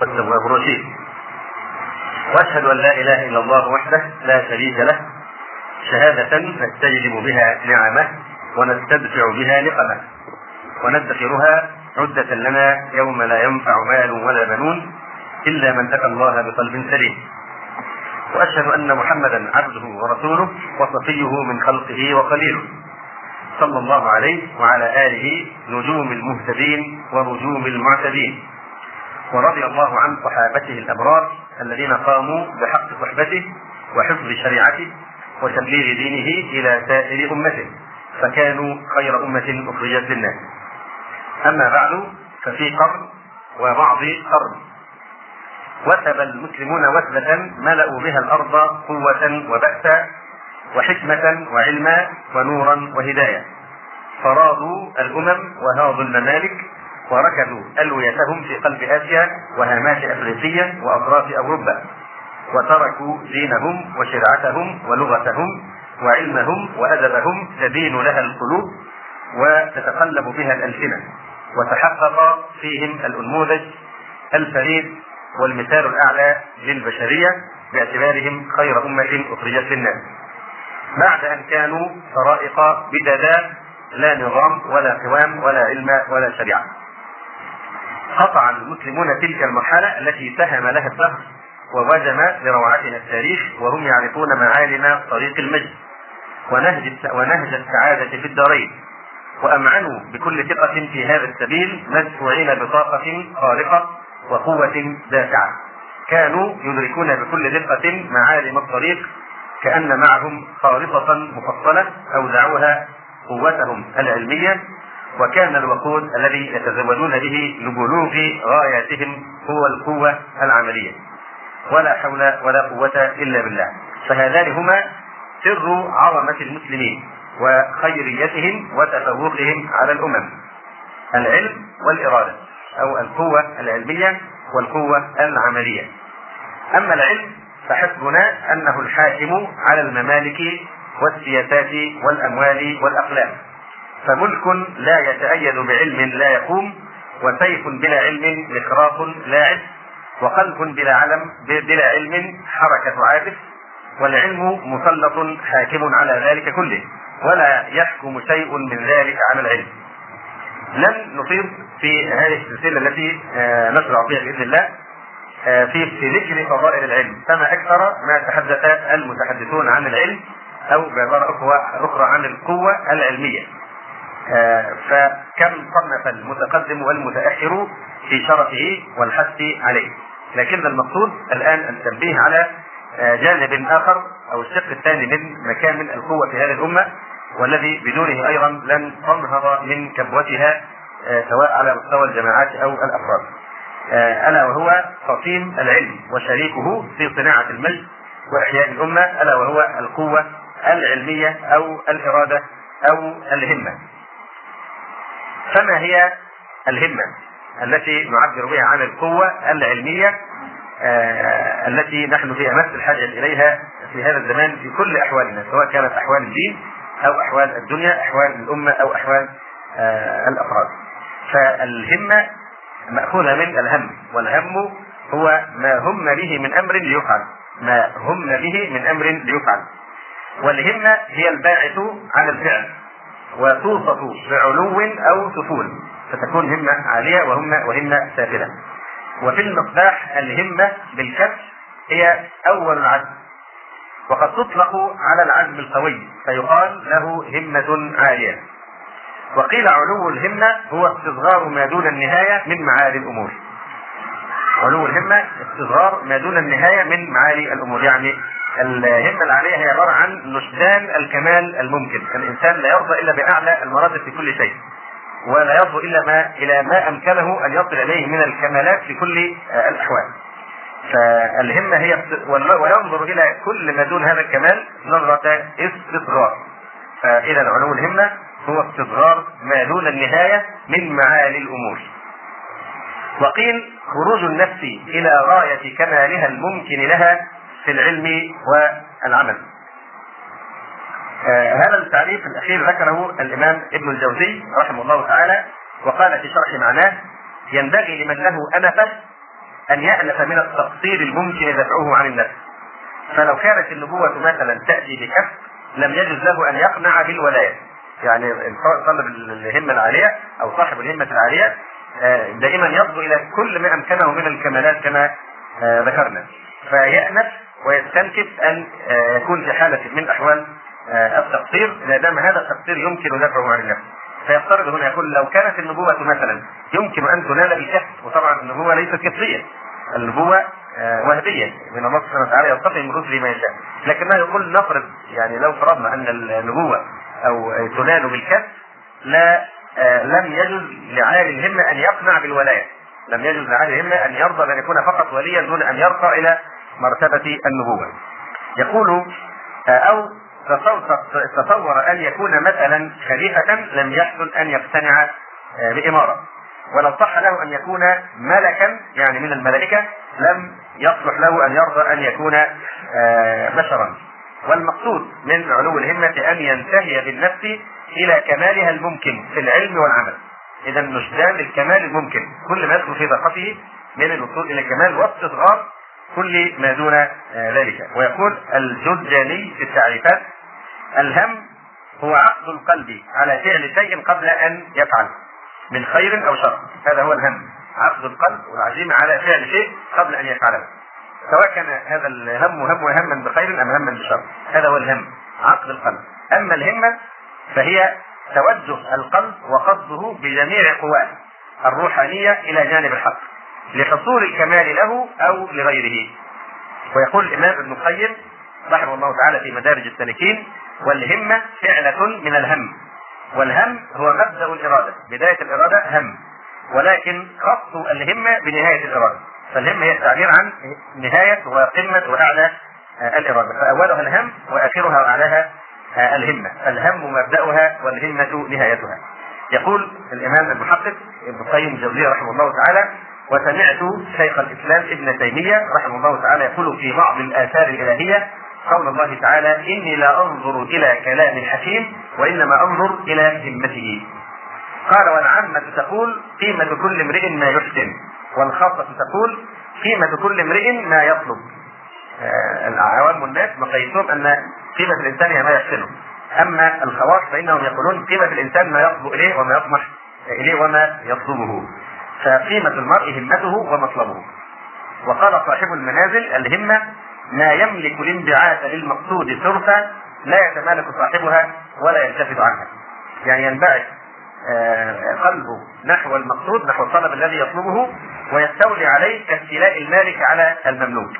والتواب الرشيد. وأشهد أن لا إله إلا الله وحده لا شريك له شهادة نستجلب بها نعمه ونستدفع بها نقمه وندخرها عدة لنا يوم لا ينفع مال ولا بنون إلا من أتى الله بقلب سليم. وأشهد أن محمدا عبده ورسوله وصفيه من خلقه وخليله صلى الله عليه وعلى آله نجوم المهتدين ونجوم المعتدين. ورضي الله عن صحابته الأبرار الذين قاموا بحق صحبته وحفظ شريعته وتبليغ دينه إلى سائر أمته فكانوا خير أمة أخرجت للناس. أما بعد ففي قرن وبعض قرن. وثب المسلمون وثبة ملأوا بها الأرض قوة وبأسا وحكمة وعلما ونورا وهداية. فرادوا الأمم وهاضوا الممالك وركزوا ألويتهم في قلب آسيا وهامات أفريقيا وأطراف أوروبا وتركوا دينهم وشرعتهم ولغتهم وعلمهم وأدبهم تدين لها القلوب وتتقلب بها الألسنة وتحقق فيهم الأنموذج الفريد والمثال الأعلى للبشرية باعتبارهم خير أمة أخرجت للناس. بعد أن كانوا طرائق بددات لا نظام ولا قوام ولا علم ولا شريعة. قطع المسلمون تلك المرحلة التي سهم لها الدهر ووجم لروعتها التاريخ وهم يعرفون معالم طريق المجد. ونهج ونهج السعادة في الدارين. وأمعنوا بكل ثقة في هذا السبيل مدفوعين بطاقة خارقة وقوة دافعة. كانوا يدركون بكل دقة معالم الطريق كأن معهم خارطة مفصلة أودعوها قوتهم العلمية وكان الوقود الذي يتزودون به لبلوغ غاياتهم هو القوة العملية. ولا حول ولا قوة إلا بالله. فهذان هما سر عظمة المسلمين وخيريتهم وتفوقهم على الأمم. العلم والإرادة أو القوة العلمية والقوة العملية. أما العلم فحسبنا أنه الحاكم على الممالك والسياسات والأموال والأقلام. فملك لا يتأيد بعلم لا يقوم وسيف بلا علم مخراق لا عز وقلب بلا علم بلا علم حركة عابث والعلم مسلط حاكم على ذلك كله ولا يحكم شيء من ذلك على العلم. لن نطيل في هذه السلسلة التي آه، نشرع فيها بإذن الله آه، في في ذكر فضائل العلم. فما أكثر ما تحدث المتحدثون عن العلم أو بعبارة أخرى عن القوة العلمية. آه، فكم صنف المتقدم والمتأخر في شرفه والحث عليه لكن المقصود الآن التنبيه على جانب آخر أو الشق الثاني من مكامن القوة في هذه الأمة والذي بدونه أيضا لن تنهض من كبوتها آه، سواء على مستوى الجماعات أو الأفراد. آه، ألا وهو تصميم العلم وشريكه في صناعة المجد وإحياء الأمة ألا وهو القوة العلمية أو الإرادة أو الهمة. فما هي الهمة التي نعبر بها عن القوة العلمية آه التي نحن في أمس الحاجة إليها في هذا الزمان في كل أحوالنا سواء كانت أحوال الدين أو أحوال الدنيا أحوال الأمة أو أحوال آه الأفراد. فالهمة مأخوذة من الهم والهم هو ما هم به من أمر ليفعل ما هم به من أمر ليفعل. والهمة هي الباعث على الفعل. وتوصف بعلو أو سفول. فتكون همة عالية وهمة وهمة سافلة. وفي المصباح الهمة بالكسر هي أول العزم. وقد تطلق على العزم القوي فيقال له همة عالية. وقيل علو الهمة هو استصغار ما دون النهاية من معالي الأمور. علو الهمة استصغار ما دون النهاية من معالي الأمور يعني الهمة العالية هي عبارة عن نشدان الكمال الممكن. الإنسان لا يرضى إلا بأعلى المراتب في كل شيء ولا يرضى إلا ما إلى ما أمكنه أن يصل إليه من الكمالات في كل الأحوال. فالهمة هي وينظر إلى كل ما دون هذا الكمال نظرة استصغار فإذا علو الهمة هو استصغار ما دون النهاية من معالي الأمور. وقيل خروج النفس إلى غاية كمالها الممكن لها في العلم والعمل. آه هذا التعريف الأخير ذكره الإمام ابن الجوزي رحمه الله تعالى وقال في شرح معناه ينبغي لمن له أنفة أن يألف من التقصير الممكن دفعه عن النفس. فلو كانت النبوة مثلا تأتي بكف لم يجوز له أن يقنع بالولاية. يعني طالب الهمة العالية أو صاحب الهمة العالية آه، دائما يصبو إلى كل ما أمكنه من الكمالات كما آه، ذكرنا. فيأنف ويستنكف أن آه، يكون في حالة من أحوال التقصير. ما دام هذا التقصير يمكن دفعه عن النفس. فيفترض هنا يقول لو كانت النبوة مثلا يمكن أن تنال بالكف وطبعا النبوة ليست كفرية النبوة وهبية. من الله سبحانه وتعالى يلتقي من رسله ما يشاء. لكنه يقول نفرض يعني لو فرضنا أن النبوة أو تنال بالكف لا آه، لم يجوز لعالي الهمة أن يقنع بالولاية. لم يجوز لعالي الهمة أن يرضى بأن يكون فقط وليا دون أن يرقى إلى مرتبة النبوة. يقول آه، أو تصور أن يكون مثلا خليفة لم يحسن أن يقتنع آه، بإمارة. ولو صح له أن يكون ملكا يعني من الملائكة لم يصلح له أن يرضى أن يكون بشرا. والمقصود من علو الهمة أن ينتهي بالنفس إلى كمالها الممكن في العلم والعمل. اذا نشدان للكمال الممكن. كل ما يدخل في طاقته من الوصول إلى الكمال واستصغار كل ما دون آه، ذلك. ويقول الجداني في التعريفات الهم هو عقد القلب على فعل شيء قبل أن يفعل من خير أو شر. هذا هو الهم. عقد القلب والعزيمه على فعل شيء قبل أن يفعله. سواء كان هذا الهم هم هما بخير أم هما بشر. هذا هو الهم عقد القلب. أما الهمة فهي توجه القلب وقصده بجميع قواه الروحانية إلى جانب الحق. لحصول الكمال له أو لغيره. ويقول الإمام ابن القيم رحمه الله تعالى في مدارج السالكين والهمة فعلة من الهم. والهم هو مبدأ الإرادة. بداية الإرادة هم. ولكن خص الهمة بنهاية الإرادة. فالهمة هي التعبير عن نهاية وقمة وأعلى الإرادة. فأولها الهم وآخرها وأعلاها الهمة. الهم مبدأها والهمة نهايتها. يقول الإمام المحقق ابن القيم الجوزية رحمه الله تعالى وسمعت شيخ الإسلام ابن تيمية رحمه الله تعالى يقول في بعض الآثار الإلهية قول الله تعالى إني لا أنظر إلى كلام الحكيم وإنما أنظر إلى همته قال والعامة تقول قيمة كل امرئ ما يحسن والخاصة تقول قيمة كل امرئ ما يطلب. آه، العوام الناس مقيسون أن قيمة الإنسان هي ما يحسنه. أما الخواص فإنهم يقولون قيمة الإنسان ما يصبو إليه وما يطمح إليه وما يطلبه. فقيمة المرء همته ومطلبه. وقال صاحب المنازل الهمة ما يملك الانبعاث للمقصود صرفا لا يتمالك صاحبها ولا يلتفت عنها. يعني ينبعث آه، قلبه نحو المقصود نحو الطلب الذي يطلبه ويستولي عليه كاستيلاء المالك على المملوك.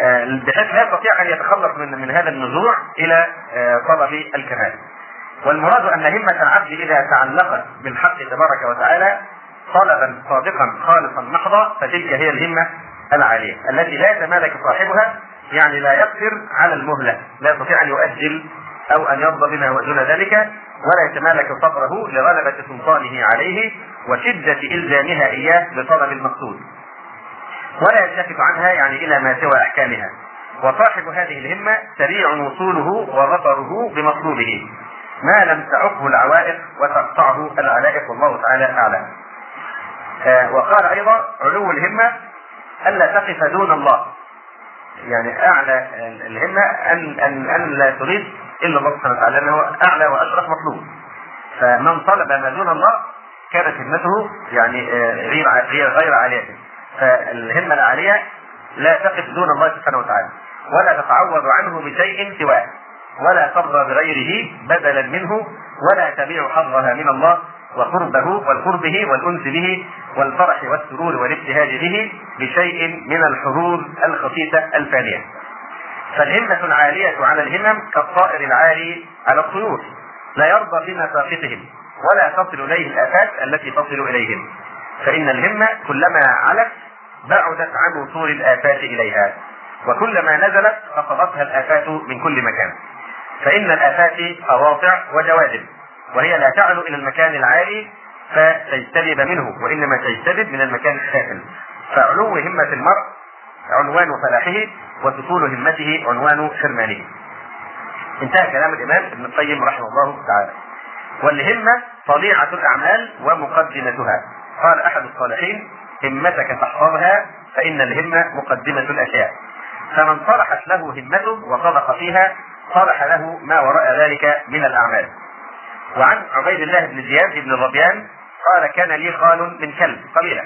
آه، بحيث لا يستطيع أن يتخلص من من هذا النزوع إلى آه، طلب الكمال. والمراد أن همة العبد إذا تعلقت بالحق تبارك وتعالى طلبا صادقا خالصا محضا فتلك هي الهمة العالية التي لا يتمالك صاحبها يعني لا يقدر على المهلة، لا يستطيع أن يؤجل أو أن يرضى بما دون ذلك ولا يتمالك صبره لغلبة سلطانه عليه وشدة إلزامها إياه بطلب المقصود. ولا يلتفت عنها يعني إلى ما سوى أحكامها وصاحب هذه الهمة سريع وصوله وظفره بمطلوبه ما لم تعقه العوائق وتقطعه العلائق والله تعالى أعلم. آه وقال أيضا علو الهمة الا تقف دون الله. يعني أعلى الهمة ان ان أن لا تريد إلا الله سبحانه وتعالى لأنه أعلى وأشرف مطلوب. فمن طلب ما دون الله كانت همته يعني آه، غير غير عالية. فالهمة العالية لا تقف دون الله سبحانه وتعالى. ولا تتعوض عنه بشيء سواه. ولا ترضى بغيره بدلا منه. ولا تبيع حظها من الله. وقربه والقربه والأنس به والفرح والسرور والابتهاج به بشيء من الحظوظ الخفيفه الفانية. فالهمة العالية على الهمم كالطائر العالي على الطيور. لا يرضى بمساقطهم ولا تصل إليه الآفات التي تصل إليهم. فإن الهمة كلما علت بعدت عن وصول الآفات إليها. وكلما نزلت فقضتها الآفات من كل مكان. فإن الآفات قواطع وجوادب وهي لا تعلو إلى المكان العالي فتجتذب منه وإنما تجتذب من المكان السافل فعلو همة المرء عنوان فلاحه وسفول همته عنوان حرمانه. انتهى كلام الإمام ابن القيم رحمه الله تعالى. والهمة طبيعة الأعمال ومقدمتها. قال أحد الصالحين همتك تحفظها فإن الهمة مقدمة الأشياء. فمن صلحت له همته وصدق فيها صلح له ما وراء ذلك من الأعمال. وعن عبيد الله بن زياد بن الربيان قال كان لي خال من كلب قبيلة.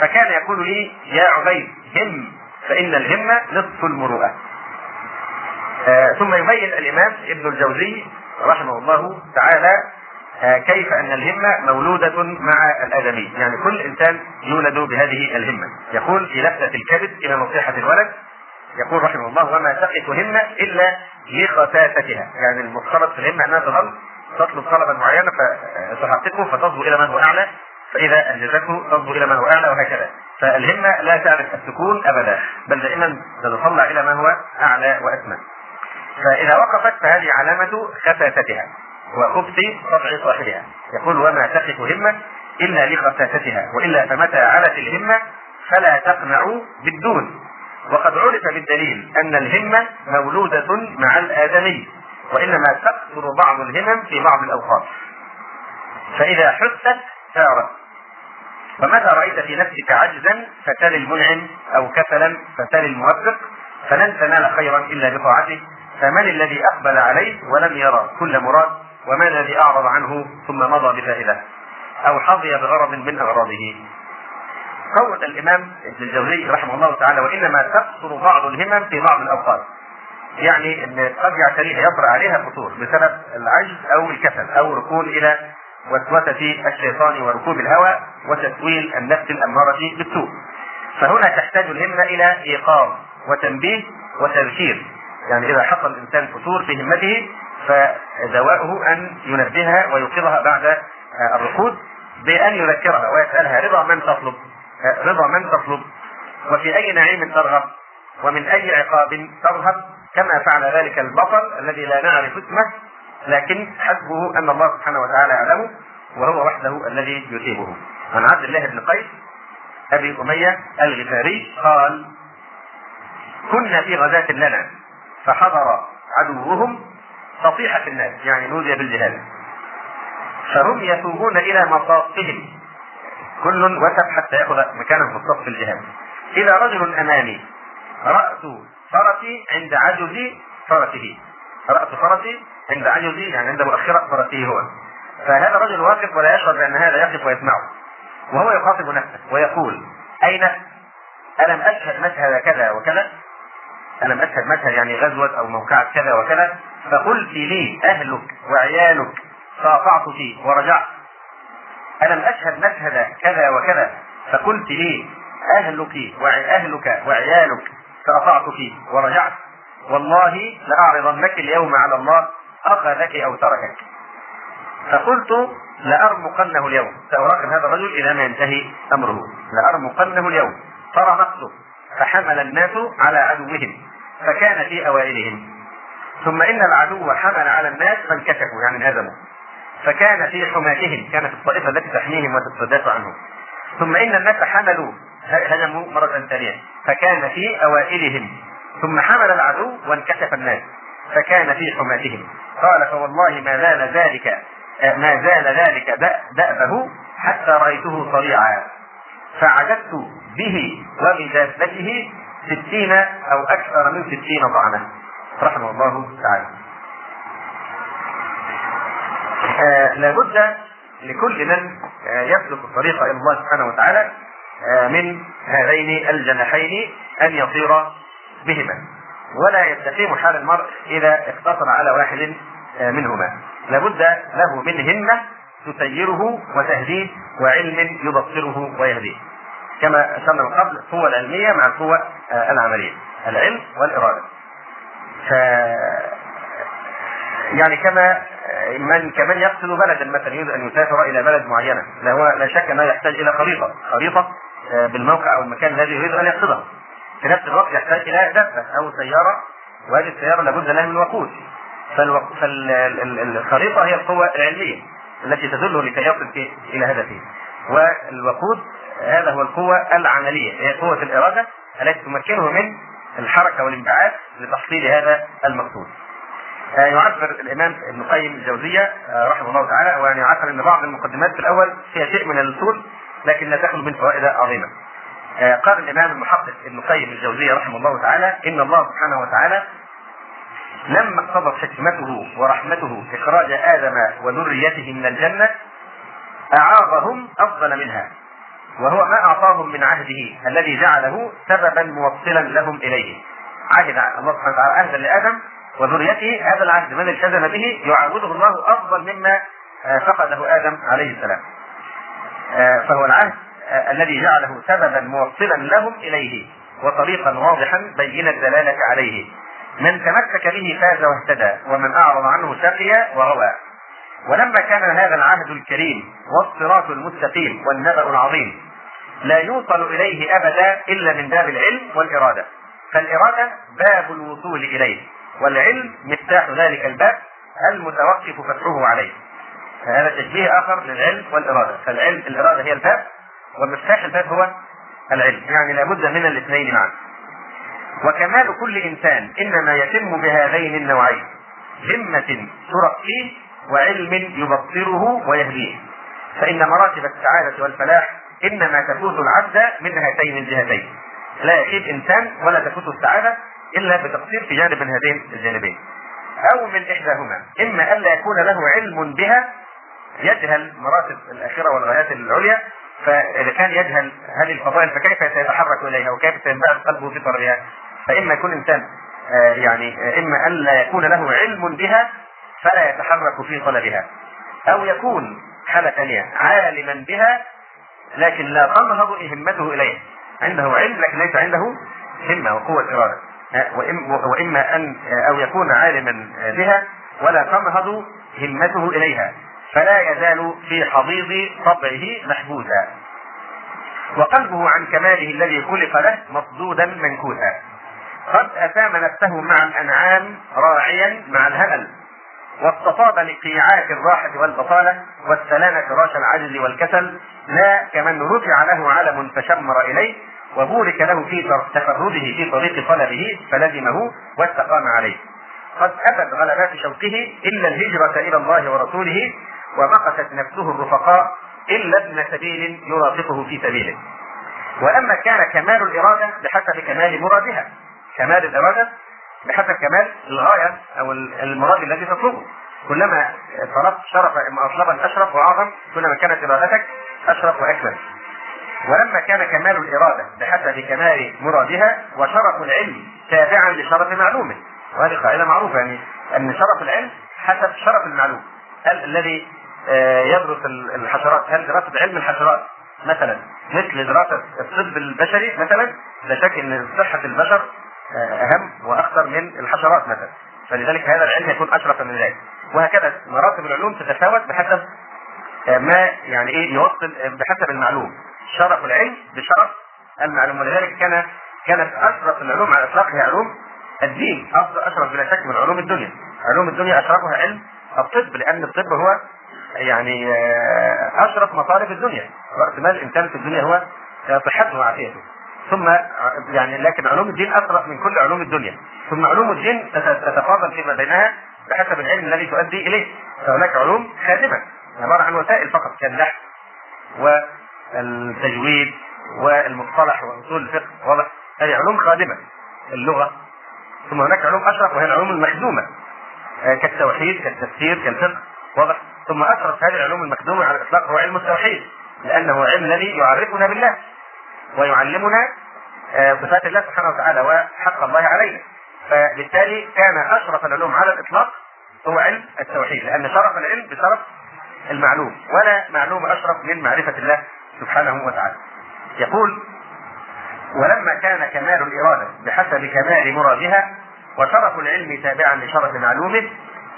فكان يقول لي يا عبيد هم فإن الهمة نصف المروءة. آه ثم يبين الإمام ابن الجوزي رحمه الله تعالى آه كيف أن الهمة مولودة مع الآدمي. يعني كل إنسان يولد بهذه الهمة. يقول في لفتة الكبد إلى نصيحة الولد يقول رحمه الله وما تقف همة إلا لخساستها. يعني المفترض في الهمة أنها تظل تطلب طلبا معينا فتحققه فتصبو إلى من هو أعلى. فإذا أنجزته تصبو إلى من هو أعلى وهكذا. فالهمة لا تعرف السكون أبدا بل دائما تتطلع إلى ما هو أعلى وأسمى فإذا وقفت فهذه علامة خساستها وخبث طبع صاحبها. يقول وما تقف همة إلا لخساستها وإلا فمتى علت الهمة فلا تقنع بالدون. وقد عرف بالدليل أن الهمة مولودة مع الآدمي. وإنما تكثر بعض الهمم في بعض الأوقات. فإذا حست سارت. ومتى رأيت في نفسك عجزا فتل المنعم أو كسلا فتل الموفق فلن تنال خيرا إلا بطاعته. فمن الذي أقبل عليه ولم يرى كل مراد وما الذي أعرض عنه ثم مضى بفائدة؟ أو حظي بغرض من أغراضه. قول الإمام ابن الجوزي رحمه الله تعالى وإنما تقصر بعض الهمم في بعض الأوقات. يعني إن قد يعتريها يطرا عليها فتور بسبب العجز أو الكسل أو ركون إلى وسوسة الشيطان وركوب الهوى وتسويل النفس الأمارة بالسوء. فهنا تحتاج الهمة إلى إيقاظ وتنبيه وتذكير. يعني إذا حصل الإنسان فتور في همته فدواؤه أن ينبهها ويوقظها بعد الركود بأن يذكرها ويسألها رضا من تطلب رضا من تطلب وفي أي نعيم ترغب ومن أي عقاب ترهب كما فعل ذلك البطل الذي لا نعرف اسمه لكن حسبه أن الله سبحانه وتعالى يعلمه وهو وحده الذي يثيبه. عن عبد الله بن قيس أبي أمية الغفاري قال: كنا في غزاة لنا فحضر عدوهم فصيحة الناس يعني نودي بالجهاد فهم يثوبون إلى مصافهم كل وثب حتى يأخذ مكانه في الصف الجهاد إذا رجل أمامي رأس فرسي عند عجز فرسه. رأس فرسي عند عجز يعني عند مؤخرة فرسه هو. فهذا رجل واقف ولا يشعر بأن هذا يقف ويسمعه. وهو يخاطب نفسه ويقول أين؟ ألم أشهد مشهد كذا وكذا؟ ألم أشهد مشهد يعني غزوة أو موقعة كذا وكذا؟ فقلت لي أهلك وعيالك فأطعت فيه ورجعت. ألم أشهد مشهد كذا وكذا؟ فقلت لي أهلك وعيالك فأطعت فيه ورجعت. والله لأعرضنك اليوم على الله أخذك أو تركك. فقلت لأرمقنه اليوم. سأراقب هذا الرجل إلى ما ينتهي أمره. لأرمقنه اليوم. فرمقته فحمل الناس على عدوهم. فكان في أوائلهم. ثم إن العدو حمل على الناس فانكشفوا يعني انهزموا. فكان في حماتهم. كانت الطائفة التي تحميهم وتتدافع عنهم. ثم إن الناس حملوا هجموا مرة ثانية. فكان في أوائلهم. ثم حمل العدو وانكشف الناس. فكان في حماتهم. قال فوالله ما زال ذلك ما زال ذلك دأبه حتى رأيته صريعا. فعجبت به وبدابته ستين أو أكثر من ستين طعنة رحمه الله تعالى. آه لابد لكل من آه يسلك الطريق إلى الله سبحانه وتعالى من هذين الجناحين أن يطير بهما. ولا يستقيم حال المرء إذا اقتصر على واحد منهما. لابد له من همة تسيره وتهديه وعلم يبصره ويهديه. كما أشرنا من قبل القوة العلمية مع القوة العملية. العلم والإرادة. ف يعني كما من كمن يقصد بلدا مثلا يريد أن يسافر إلى بلد معينة لا شك أنه يحتاج إلى خريطة. خريطة بالموقع أو المكان الذي يريد أن يقصده في نفس الوقت يحتاج إلى دابه أو سيارة وهذه السيارة لابد لها من وقود. فالخريطه هي القوة العلمية التي تدله لكي يصل إلى هدفه. والوقود هذا هو القوة العملية هي قوة الإرادة التي تمكنه من الحركة والانبعاث لتحصيل هذا المقصود. يعبر الإمام ابن القيم الجوزية رحمه الله تعالى وأن يعبر إن بعض المقدمات في الأول فيها شيء من الأصول لكن لا تخلو من فوائد عظيمة. آه، قال الإمام المحقق ابن قيم الجوزية رحمه الله تعالى إن الله سبحانه وتعالى لما اقتضت حكمته ورحمته إخراج آدم وذريته من الجنة اعاظهم أفضل منها وهو ما أعطاهم من عهده الذي جعله سببا موصلا لهم إليه عهد الله سبحانه وتعالى عهدا لآدم وذريته هذا العهد من التزم به يعوضه الله أفضل مما آه، فقده آدم عليه السلام فهو العهد آه، الذي جعله سببا موصلا لهم إليه وطريقا واضحا بين الدلالة عليه. من تمسك به فاز واهتدى ومن أعرض عنه شقي وغوى ولما كان هذا العهد الكريم والصراط المستقيم والنبأ العظيم لا يوصل إليه أبدا إلا من باب العلم والإرادة. فالإرادة باب الوصول إليه والعلم مفتاح ذلك الباب المتوقف فتحه عليه. هذا تشبيه آخر للعلم والإرادة. فالعلم الإرادة هي الباب ومفتاح الباب هو العلم. يعني لابد من الاثنين معا. وكمال كل إنسان إنما يتم بهذين النوعين همة ترقيه وعلم يبصره ويهديه. فإن مراتب السعادة والفلاح إنما تفوت العبد من هاتين الجهتين. لا يخيب إنسان ولا تفوت السعادة إلا بتقصير في جانب من هذين الجانبين. أو من إحداهما إما الا يكون له علم بها يجهل مراتب الاخره والغايات العليا فإذا كان يجهل هذه الفضائل فكيف سيتحرك إليها؟ وكيف سينبعث قلبه في طريقها؟ فإما يكون إنسان آه، يعني آه، اما الا يكون له علم بها فلا يتحرك في طلبها. أو يكون حالة ثانية عالما بها لكن لا تنهض همته اليها عنده علم لكن ليس عنده همة وقوة إرادة. آه، وإما أن أو يكون عالما بها ولا تنهض همته إليها. فلا يزال في حضيض طبعه محبوسا. وقلبه عن كماله الذي خلق له مصدودا منكوسا. قد أسام نفسه مع الأنعام راعيا مع الهمل واستطاب لقيعات الراحة والبطالة والسلامة فراش العجز والكسل. لا كمن رفع له علم فشمر إليه. وبورك له في تفرده في طريق طلبه فلزمه واستقام عليه. قد أبت غلبات شوقه إلا الهجرة إلى الله ورسوله ومقتت نفسه الرفقاء إلا ابن سبيل يرافقه في سبيله. وأما كان كمال الإرادة بحسب كمال مرادها. كمال الإرادة بحسب كمال الغاية أو المراد الذي تطلبه. كلما طلبت شرف مطلبا أشرف وأعظم كلما كانت إرادتك أشرف وأكمل. ولما كان كمال الإرادة بحسب كمال مرادها وشرف العلم تابعا لشرف معلومه. وهذه قاعدة معروفة يعني أن شرف العلم حسب شرف المعلوم. الذي يدرس الحشرات. هل دراسة علم الحشرات مثلا مثل دراسة الطب البشري مثلا؟ لا شك إن صحة البشر آه، أهم وأخطر من الحشرات مثلا. فلذلك هذا العلم يكون أشرف من ذلك. وهكذا مراتب العلوم تتفاوت بحسب آه، ما يعني إيه يوصل بحسب المعلوم. شرف العلم بشرف المعلوم. ولذلك كان كانت أشرف العلوم على إطلاقها علوم الدين. أفضل أشرف بلا شك من علوم الدنيا. علوم الدنيا أشرفها علم الطب لأن الطب هو يعني آه، أشرف مطالب الدنيا. رأس مال الإنسان في الدنيا هو صحته وعافيته. ثم يعني لكن علوم الدين أشرف من كل علوم الدنيا. ثم علوم الدين تتفاضل فيما بينها بحسب العلم الذي تؤدي إليه. فهناك علوم خادمة عبارة عن وسائل فقط كالنحو والتجويد والمصطلح وأصول الفقه. واضح؟ هذه علوم خادمة اللغة. ثم هناك علوم أشرف وهي العلوم المخدومة آه، كالتوحيد كالتفسير كالفقه. واضح؟ ثم اشرف هذه العلوم المخدومة على الإطلاق هو علم التوحيد لأنه علم الذي يعرفنا بالله ويعلمنا آه، صفات الله سبحانه وتعالى وحق الله علينا فبالتالي كان أشرف العلوم على الإطلاق هو علم التوحيد لأن شرف العلم بشرف المعلوم ولا معلوم أشرف من معرفة الله سبحانه وتعالى. يقول ولما كان كمال الإرادة بحسب كمال مرادها وشرف العلم تابعا لشرف معلومه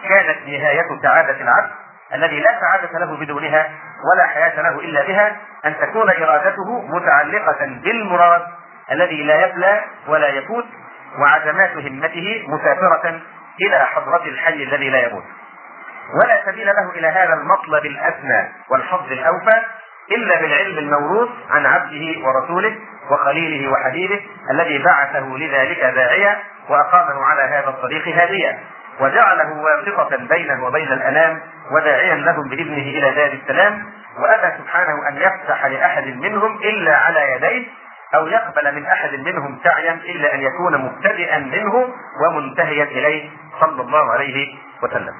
كانت نهاية سعادة العبد الذي لا سعادة له بدونها ولا حياة له إلا بها أن تكون إرادته متعلقة بالمراد الذي لا يبلى ولا يفوت وعزمات همته مسافرة إلى حضرة الحي الذي لا يموت. ولا سبيل له إلى هذا المطلب الأسنى والحظ الأوفى إلا بالعلم الموروث عن عبده ورسوله وخليله وحبيبه الذي بعثه لذلك داعيا وأقامه على هذا الطريق هاديا. وجعله واسطة بينه وبين الأنام وداعيا لهم بإذنه إلى دار السلام وأبى سبحانه أن يفتح لأحد منهم إلا على يديه أو يقبل من أحد منهم سعيا إلا أن يكون مبتدئا منه ومنتهيا إليه صلى الله عليه وسلم.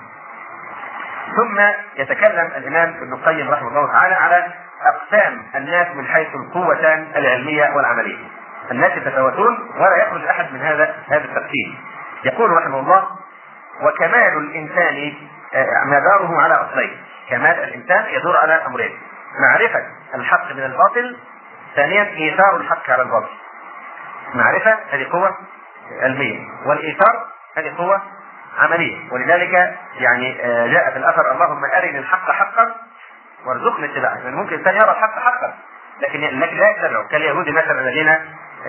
ثم يتكلم الإمام ابن القيم رحمه الله تعالى على أقسام الناس من حيث القوتان العلمية والعملية. الناس يتفاوتون ولا يخرج أحد من هذا هذا التقسيم. يقول رحمه الله وكمال الإنسان آه، مداره على أصلين. كمال الإنسان يدور على أمرين. معرفة الحق من الباطل ثانيا إيثار الحق على الباطل. معرفة هذه قوة علمية والإيثار هذه قوة عملية. ولذلك يعني آه، جاء في الأثر اللهم أرني الحق حقا وارزقني اتباعه. يعني ممكن الإنسان يرى الحق حقا لكن لكن لا يتبعه كاليهود مثلا الذين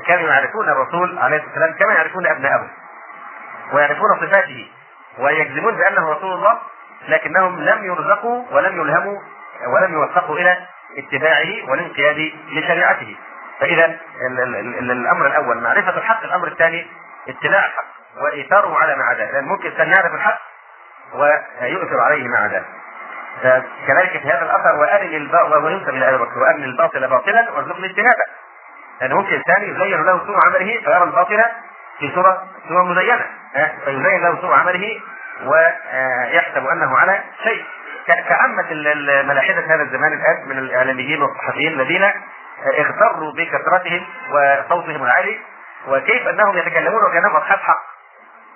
كانوا يعرفون الرسول عليه الصلاة والسلام كما يعرفون أبنائهم ويعرفون صفاته. ويجزمون بأنه رسول الله لكنهم لم يرزقوا ولم يلهموا ولم يوفقوا إلى اتباعه والانقياد لشريعته. فإذا الأمر الأول معرفة الحق الأمر الثاني اتباع الحق وإيثاره على ما عداه لأن ممكن أن يعرف الحق ويؤثر عليه ما عداه كذلك في هذا الأثر وارني الباطل وينسب إلى ابي بكر وارني الباطل باطلا وارزقني اجتنابه. لأن ممكن الثاني يزين له سوء عمله فيرى الباطل في صوره صورة مزينة. فيزين له سوء عمله ويحسب أنه على شيء. كعامة ملاحدة هذا الزمان الآن من الإعلاميين والصحفيين الذين اغتروا بكثرتهم وصوتهم العالي وكيف أنهم يتكلمون وكأنهم أصحاب حق.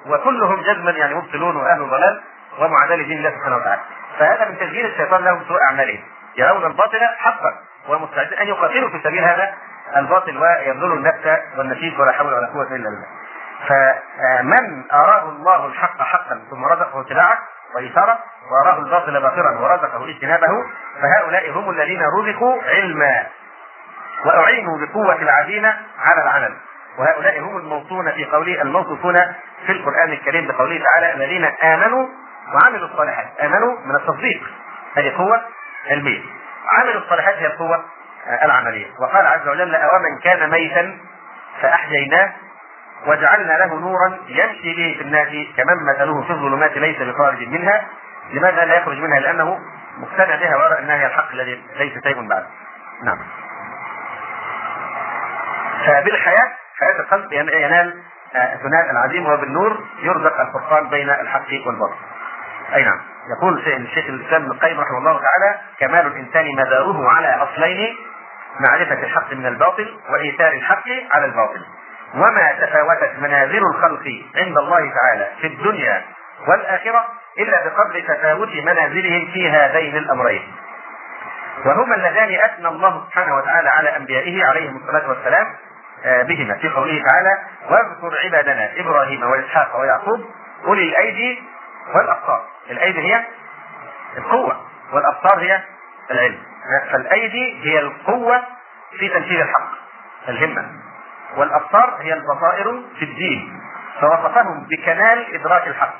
وكلهم جزما يعني مبطلون وأهل ضلال ومعاداة لدين الله سبحانه وتعالى. فهذا من تسجيل الشيطان لهم سوء أعمالهم. يرون الباطل حقا ومستعدين أن يقاتلوا في سبيل هذا الباطل ويبذلوا النفس والنفيس ولا حول ولا قوة إلا بالله. فمن أراه الله الحق حقا ثم رزقه اتباعه وإثارة وأراه الباطل باطلا ورزقه اجتنابه فهؤلاء هم الذين رزقوا علما وأعينوا بقوة العزيمة على العمل. وهؤلاء هم الموصون في قوله الموصوفون في القرآن الكريم بقوله تعالى الذين آمنوا وعملوا الصالحات. آمنوا من التصديق هذه قوة علمية. عملوا الصالحات هي القوة العملية. وقال عز وجل أومن كان ميتا فأحييناه وجعلنا له نورا يمشي به في الناس كمن مثله في الظلمات ليس بخارج منها. لماذا لا يخرج منها؟ لأنه مقتنع بها ويرى أنها هي الحق الذي ليس شيء بعد. نعم. فبالحياة حياة القلب ينال ثناء العظيم وبالنور يرزق الفرقان بين الحق والباطل. أي نعم. يقول الشيخ الإسلام ابن القيم رحمه الله تعالى كمال الإنسان مداره على أصلين معرفة الحق من الباطل وإيثار الحق على الباطل. وما تفاوتت منازل الخلق عند الله تعالى في الدنيا والآخرة إلا بقدر تفاوت منازلهم في هذين الأمرين. وهما اللذان أثنى الله سبحانه وتعالى على أنبيائه عليهم الصلاة والسلام آه، بهما في قوله تعالى واذكر عبادنا إبراهيم وإسحاق ويعقوب أولي الأيدي والأبصار. الأيدي هي القوة والأبصار هي العلم. فالأيدي هي القوة في تنفيذ الحق الهمة. والأبصار هي البصائر في الدين فوصفهم بكمال إدراك الحق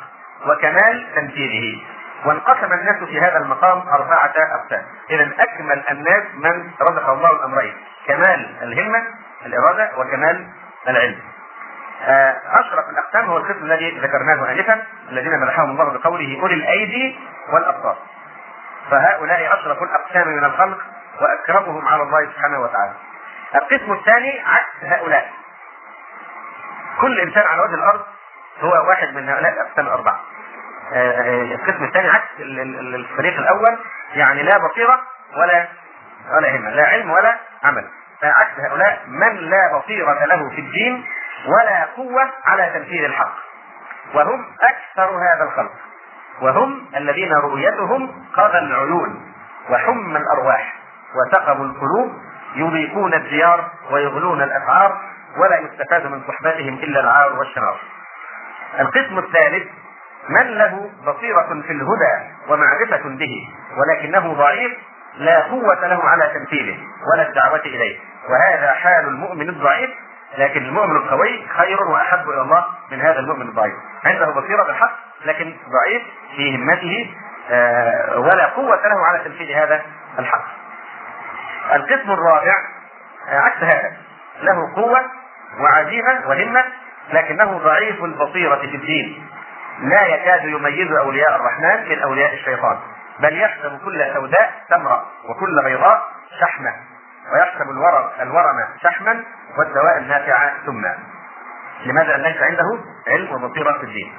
وكمال تنفيذه وانقسم الناس في هذا المقام أربعة أقسام. إذا أكمل الناس من رزق الله الأمرين كمال الهمة الإرادة وكمال العلم. آه، أشرف الأقسام هو القسم الذي ذكرناه انفا الذين مدحهم الله بقوله أولي الأيدي والأبصار فهؤلاء أشرف الأقسام من الخلق وأكرمهم على الله سبحانه وتعالى. القسم الثاني عكس هؤلاء. كل إنسان على وجه الأرض هو واحد من هؤلاء الأقسام الأربعة. آه، آه، القسم الثاني عكس الفريق الأول يعني لا بصيرة ولا ولا همة لا علم ولا عمل. فعكس هؤلاء من لا بصيرة له في الدين ولا قوة على تنفيذ الحق. وهم أكثر هذا الخلق. وهم الذين رؤيتهم قضى العيون وحم الأرواح وسقموا القلوب يضيقون الديار ويغلون الأسعار ولا يستفاد من صحبتهم إلا العار والشرار القسم الثالث من له بصيرة في الهدى ومعرفة به ولكنه ضعيف لا قوة له على تنفيذه ولا الدعوة إليه. وهذا حال المؤمن الضعيف لكن المؤمن القوي خير وأحب إلى الله من هذا المؤمن الضعيف. عنده بصيرة بالحق لكن ضعيف في همته آه، ولا قوة له على تنفيذ هذا الحق. القسم الرابع آه، عكس هذا. له قوة وعزيمة وهمة لكنه ضعيف البصيرة في الدين. لا يكاد يميز أولياء الرحمن من أولياء الشيطان. بل يحسب كل سوداء تمره وكل بيضاء شحمة. ويحسب الورم الورم شحما والدواء النافع ثم لماذا ليس عنده علم وبصيرة في الدين؟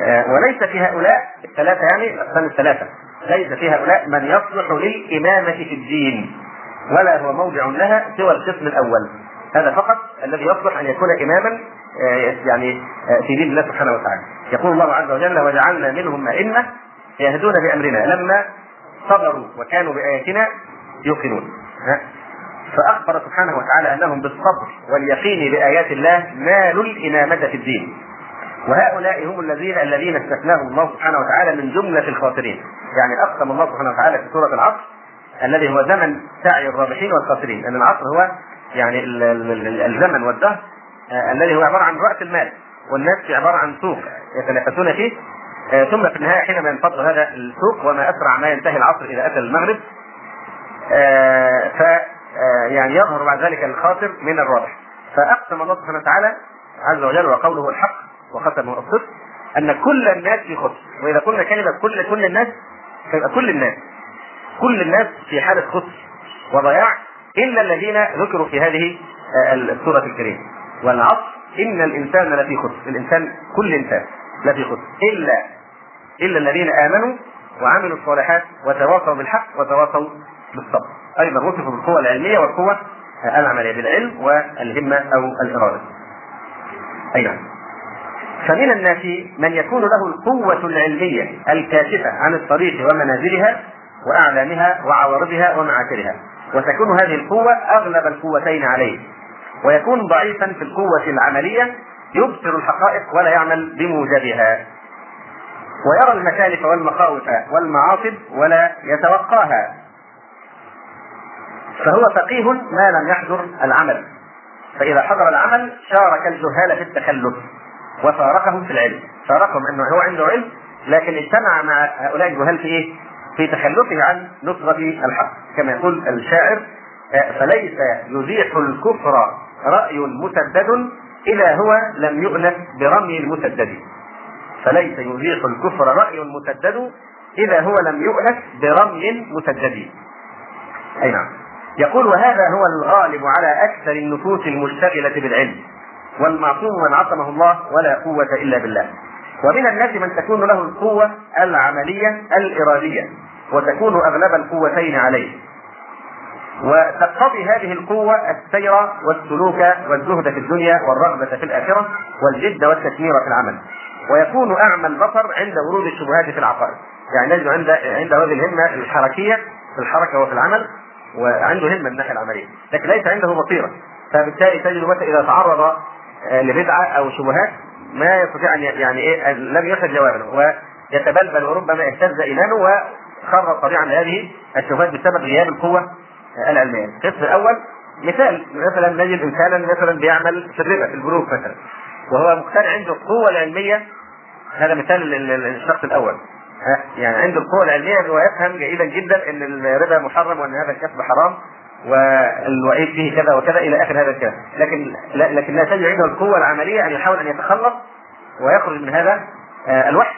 آه، وليس في هؤلاء الثلاثة يعني الأقسام الثلاثة. ليس في هؤلاء من يصلح للإمامة في الدين. ولا هو موضع لها سوى القسم الأول. هذا فقط الذي يصلح أن يكون إماما آه، يعني آه، في دين الله سبحانه وتعالى. يقول الله عز وجل وجعلنا منهم أئمة يهدون بأمرنا لما صبروا وكانوا بآياتنا يوقنون. فأخبر سبحانه وتعالى أنهم بالصبر واليقين بآيات الله نالوا الإمامة في الدين. وهؤلاء هم الذين الذين استثناهم الله سبحانه وتعالى من جملة الخاسرين. يعني أقسم الله سبحانه وتعالى في سورة العصر الذي هو زمن سعي الرابحين والخاسرين. أن العصر هو يعني الزمن والدهر آه، الذي هو عبارة عن رأس المال والناس في عبارة عن سوق يتنافسون فيه. آه، ثم في النهاية حينما ينفض هذا السوق وما أسرع ما ينتهي العصر إذا أتى المغرب آه، ف يعني يظهر بعد ذلك الخاسر من الرابح. فأقسم الله سبحانه وتعالى عز وجل وقوله الحق وختمه الصدق أن كل الناس في خسر. وإذا قلنا كلمة كل كل الناس فيبقى كل الناس. كل الناس في حالة خسر وضياع إلا الذين ذكروا في هذه السورة الكريمة. والعصر إن الإنسان لفي خسر. الإنسان كل إنسان لفي خسر. إلا إلا الذين آمنوا وعملوا الصالحات وتواصوا بالحق وتواصوا بالصبر. أيضا وصفوا بالقوة العلمية والقوة العملية بالعلم والهمة أو الإرادة. أي نعم فمن الناس من يكون له القوة العلمية الكاشفة عن الطريق ومنازلها وأعلامها وعوارضها ومعاكرها وتكون هذه القوة أغلب القوتين عليه. ويكون ضعيفا في القوة العملية يبصر الحقائق ولا يعمل بموجبها. ويرى المكالف والمخاوف والمعاصب ولا يتوقاها. فهو فقيه ما لم يحضر العمل. فإذا حضر العمل شارك الجهال في التخلف. وفارقهم في العلم. فارقهم أنه هو عنده علم لكن اجتمع مع هؤلاء الجهال في إيه؟ في تخلفه عن نصرة الحق. كما يقول الشاعر فليس يزيح الكفر رأي مسدد إذا هو لم يؤنس برمي المسدد فليس يزيح الكفر رأي مسدد إذا هو لم يؤنس برمي مسدد أي نعم. يقول وهذا هو الغالب على أكثر النفوس المشتغلة بالعلم والمعصوم من عصمه الله ولا قوة إلا بالله. ومن الناس من تكون له القوة العملية الإرادية وتكون أغلب القوتين عليه. وتقتضي هذه القوة السير والسلوك والزهد في الدنيا والرغبة في الآخرة والجد والتثمير في العمل. ويكون أعمى البصر عند ورود الشبهات في العقائد. يعني نجد عند عند هذه الهمة الحركية في الحركة وفي العمل وعنده همة من الناحية العملية. لكن ليس عنده بصيرة. فبالتالي تجد مثلا إذا تعرض لبدعة أو شبهات ما يستطيع أن يعني إيه لم يخرج جوابا ويتبلبل وربما اهتز إيمانه وخر طبيعا لهذه الشبهات بسبب غياب القوة العلمية. القسم الأول مثال مثلا نجد انسانا مثلا بيعمل في الربا في البنوك مثلا وهو مقتنع عنده القوة العلمية. هذا مثال الشخص الأول. يعني عنده القوة العلمية ويفهم جيدا جدا إن الربا محرم وإن هذا الكسب حرام. والوعيد فيه كذا وكذا إلى آخر هذا الكلام. لكن لكن لا تجد عنده القوة العملية أن يحاول أن يتخلص ويخرج من هذا آه، الوحي.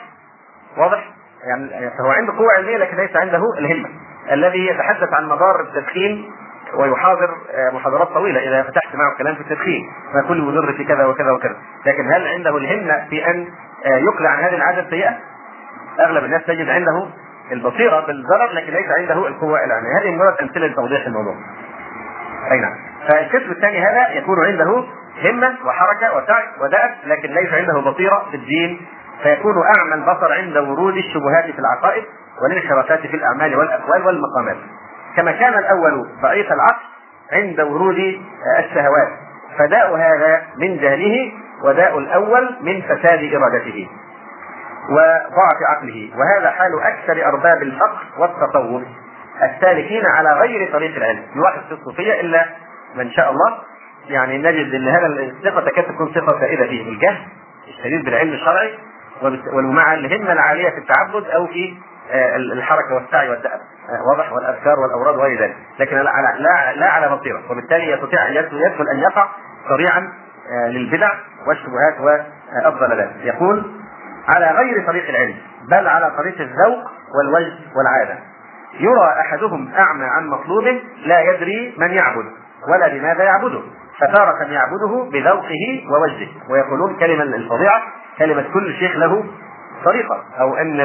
واضح؟ يعني فهو عنده قوة علمية لكن ليس عنده الهمة. الذي يتحدث عن مضار التدخين ويحاضر آه، محاضرات طويلة إذا فتحت معه كلام في التدخين فكل مضر في كذا وكذا وكذا. لكن هل عنده الهمة في أن آه، يقلع عن هذه العادة السيئة؟ أغلب الناس تجد عنده البصيرة بالضرر لكن ليس عنده القوة العلميه هذه. مجرد أمثلة لتوضيح الموضوع. أي نعم. فالقسم الثاني هذا يكون عنده همة وحركة وسعي ودأب لكن ليس عنده بصيرة في الدين فيكون أعمى البصر عند ورود الشبهات في العقائد والانحرافات في الأعمال والأقوال والمقامات. كما كان الأول ضعيف العقل عند ورود الشهوات. فداء هذا من جهله وداء الأول من فساد إرادته. وضعف عقله. وهذا حال أكثر أرباب الفقر والتطور السالكين على غير طريق العلم. يلاحظ في الصوفية إلا من شاء الله. يعني نجد إن هذا الصفه تكاد تكون صفه سائده فيه؟ الجهل الشديد بالعلم الشرعي ومع الهمه العالية في التعبد أو في آه، الحركة والسعي والدأب. آه، واضح؟ والأذكار والأوراد وغير ذلك. لكن لا على لا, لا على بصيرة. وبالتالي يستطيع يدخل أن يقع سريعا آه، للبدع والشبهات والضلالات يقول على غير طريق العلم بل على طريق الذوق والوجد والعادة. يرى أحدهم أعمى عن مطلوبه لا يدري من يعبد ولا لماذا يعبده. فتارة يعبده بذوقه ووجهه. ويقولون كلمة الفظيعة كلمة كل شيخ له طريقة. أو أن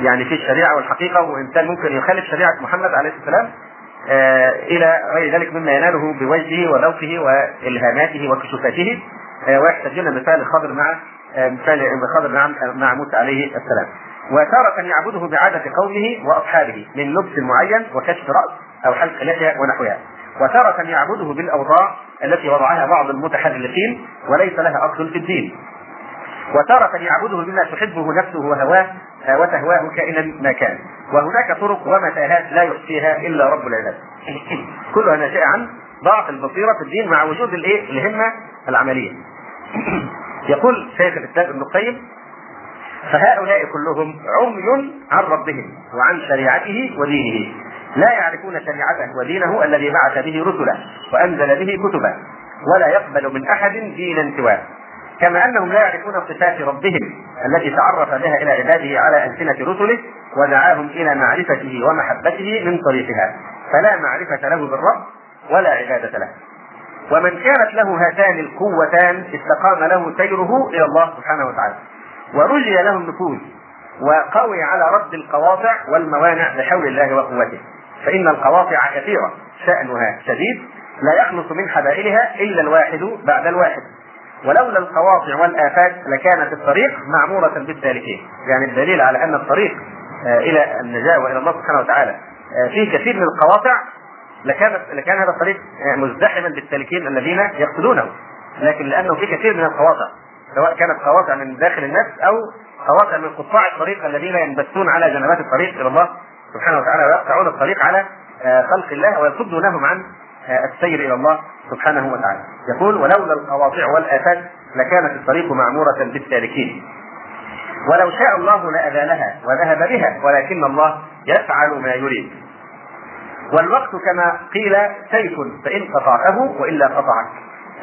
يعني في الشريعة والحقيقة وإنسان ممكن يخالف شريعة محمد عليه السلام آه إلى غير ذلك مما يناله بوجهه وذوقه وإلهاماته وكشوفاته. آه ويحتجون مثال الخضر مع مثال الخضر مع مع موسى عليه السلام. وتارة يعبده بعادة قومه وأصحابه من لبس معين وكشف رأس أو حلق لحية ونحوها. وتارة يعبده بالأوضاع التي وضعها بعض المتحرفين وليس لها أصل في الدين. وتارة يعبده بما تحبه نفسه وهواه آه، وتهواه كائنا ما كان. وهناك طرق ومتاهات لا يحصيها إلا رب العباد. كلها ناشئه عن ضعف البصيرة في الدين مع وجود الإيه؟ الهمة العملية. يقول شيخ الإسلام ابن القيم فهؤلاء كلهم عمي عن ربهم وعن شريعته ودينه. لا يعرفون شريعته ودينه الذي بعث به رسله وأنزل به كتبه ولا يقبل من أحد دينا سواه. كما أنهم لا يعرفون صفات ربهم التي تعرف بها إلى عباده على ألسنة رسله ودعاهم إلى معرفته ومحبته من طريقها. فلا معرفة له بالرب ولا عبادة له. ومن كانت له هاتان القوتان استقام له سيره إلى الله سبحانه وتعالى. ورجي له النفوذ وقوي على رد القواطع والموانع بحول الله وقوته. فإن القواطع كثيرة شأنها شديد لا يخلص من حبائلها إلا الواحد بعد الواحد. ولولا القواطع والآفات لكانت الطريق معمورة بالسالكين يعني الدليل على أن الطريق آه، إلى النجاة وإلى الله سبحانه وتعالى آه، فيه كثير من القواطع لكانت لكان هذا الطريق آه، مزدحما بالسالكين الذين يقصدونه لكن لأنه في كثير من القواطع سواء كانت قواطع من داخل النفس أو قواطع من قطاع الطريق الذين ينبثون على جنبات الطريق إلى الله سبحانه وتعالى ويقطعون الطريق على خلق الله ويصدونهم عن السير إلى الله سبحانه وتعالى. يقول ولولا القواطع والآفات لكانت الطريق معموره بالسالكين ولو شاء الله لأذانها وذهب بها ولكن الله يفعل ما يريد. والوقت كما قيل سيف فإن قطعته وإلا قطعك.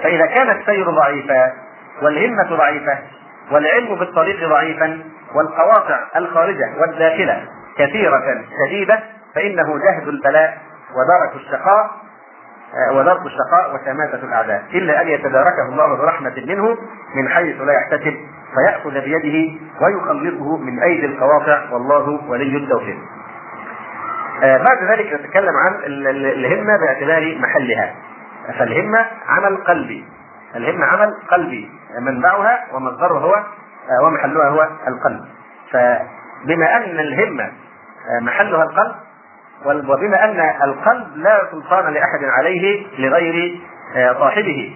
فإذا كان السير ضعيفا والهمة ضعيفة والعلم بالطريق ضعيفا والقواطع الخارجة والداخلة كثيرة شديدة فإنه جهد البلاء ودرك الشقاء آه، ودرك الشقاء وشماتة الأعداء. إلا أن يتداركه الله برحمة منه من حيث لا يحتسب فيأخذ بيده ويخلصه من أيدي القواطع. والله ولي التوفيق. آه، بعد ذلك نتكلم عن الهمة باعتبار محلها. فالهمة عمل قلبي. الهمة عمل قلبي منبعها ومصدرها هو آه، ومحلها هو القلب. فبما أن الهمة محلها القلب وبما أن القلب لا سلطان لأحد عليه لغير آه، صاحبه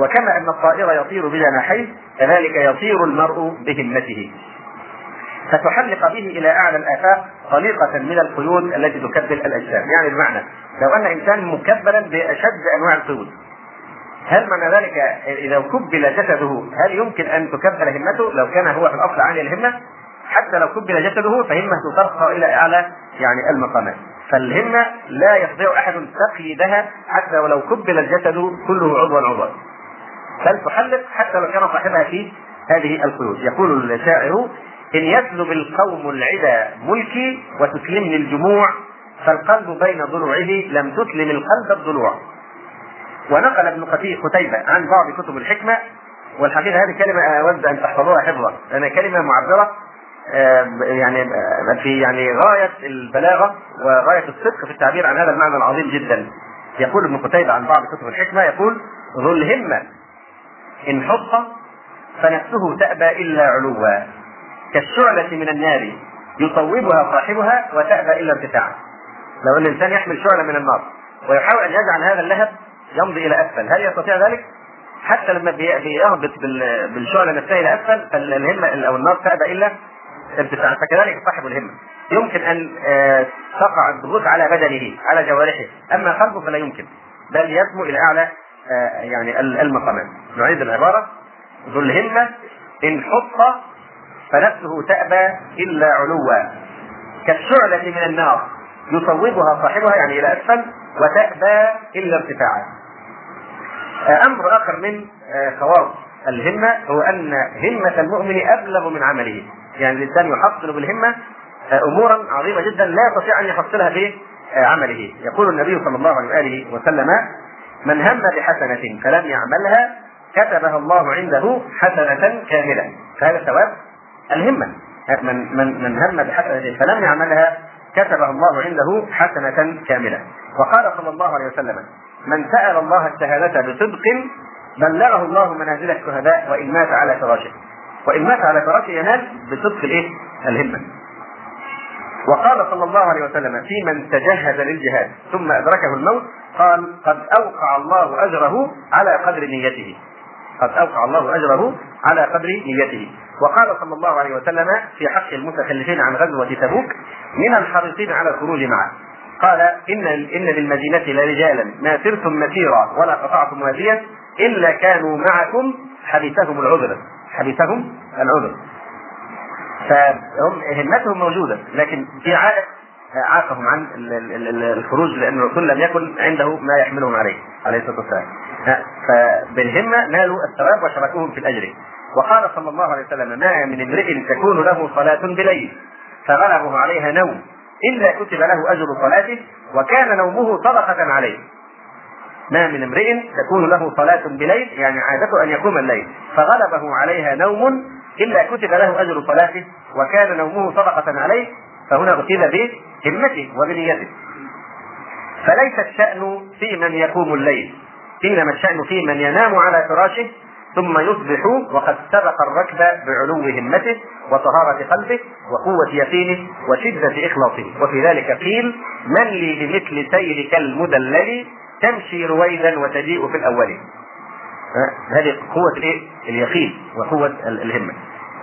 وكما أن الطائر يطير بجناحيه كذلك يطير المرء بهمته فتحلق به إلى أعلى الآفاق طليقه من القيود التي تكبل الأجسام، يعني بمعنى لو أن إنسان مكبلا بأشد أنواع القيود هل معنى ذلك إذا كبل جسده هل يمكن أن تكبل همته؟ لو كان هو في الأصل عالي الهمة حتى لو كبل جسده فهمته ترقى إلى أعلى يعني المقامات. فالهمة لا يستطيع أحد تقييدها حتى ولو كبل الجسد كله عضوا عضوا. بل تحلق حتى لو كان صاحبها في هذه القيود. يقول الشاعر إن يسلب القوم العدا ملكي وتسلمني الجموع فالقلب بين ضلوعه لم تسلم القلب الضلوع. ونقل ابن قتيبة عن بعض كتب الحكمة والحقيقة هذه كلمة أود أن تحفظوها حفظا. لأنها كلمة معبرة يعني في يعني غاية البلاغة وغاية الصدق في التعبير عن هذا المعنى العظيم جدا. يقول ابن قتيبة عن بعض كتب الحكمة يقول ذو الهمة إن حط فنفسه تأبى إلا علوا. كالشعلة من النار يصوبها صاحبها وتأبى إلا ارتفاعا. لو أن الإنسان يحمل شعلة من النار ويحاول أن يجعل هذا اللهب يمضي إلى أسفل، هل يستطيع ذلك؟ حتى لما بيهبط بالشعلة نفسها إلى أسفل فالهمة أو النار تأبى إلا ارتفاعا فكذلك صاحب الهمة. يمكن أن آه، تقع الضغوط على بدنه على جوارحه. أما قلبه فلا يمكن. بل يسمو إلى أعلى آه، يعني المقامات نعيد العبارة. ذو الهمة إن حط فنفسه تأبى إلا علوا. كالشعلة من النار يصوبها صاحبها يعني إلى أسفل وتأبى إلا ارتفاعا. آه، أمر آخر من خواص الهمة هو أن همة المؤمن أبلغ من عمله. يعني الإنسان يحصل بالهمة آه، أمورا عظيمة جدا لا يستطيع أن يحصلها آه، عمله. يقول النبي صلى الله عليه وآله وسلم من هم بحسنة فلم يعملها كتبها الله عنده حسنة كاملة. فهذا ثواب الهمة. من من من هم بحسنة فلم يعملها كتبها الله عنده حسنة كاملة. وقال صلى الله عليه وسلم من سأل الله الشهادة بصدق بلغه الله منازل الشهداء وإن مات على فراشه. وإن مات على فراشه ينال بصدق الإيه؟ الهمة. وقال صلى الله عليه وسلم في من تجهز للجهاد ثم أدركه الموت قال قد أوقع الله أجره على قدر نيته. قد أوقع الله أجره على قدر نيته. وقال صلى الله عليه وسلم في حق المتخلفين عن غزوة تبوك من الحريصين على الخروج معه قال إن إن للمدينة لرجالا ما سرتم مسيرا ولا قطعتم واديا إلا كانوا معكم حبسهم العذر. حبسهم العذر. فهم همتهم موجودة لكن في عائق عاقهم عن الخروج لأن الرسول لم يكن عنده ما يحملهم عليه عليه الصلاة والسلام. فبالهمة نالوا الثواب وشركوهم في الأجر. وقال صلى الله عليه وسلم ما من امرئ تكون له صلاة بليل فغلبه عليها نوم. إلا كتب له أجر صلاته وكان نومه صدقة عليه. ما من امرئ تكون له صلاة بليل يعني عادته أن يقوم الليل فغلبه عليها نوم. إلا كتب له أجر صلاته وكان نومه صدقة عليه فهنا أخذ بهمته وبنيته. فليس الشأن في من يقوم الليل. إنما الشأن في من ينام على فراشه ثم يصبح وقد سبق الركب بعلو همته وطهارة قلبه وقوة يقينه وشدة إخلاصه. وفي ذلك قيل من لي بمثل سيرك المدلل تمشي رويدا وتجيء في الأول. هذه قوة الإيه؟ اليقين وقوة الهمة.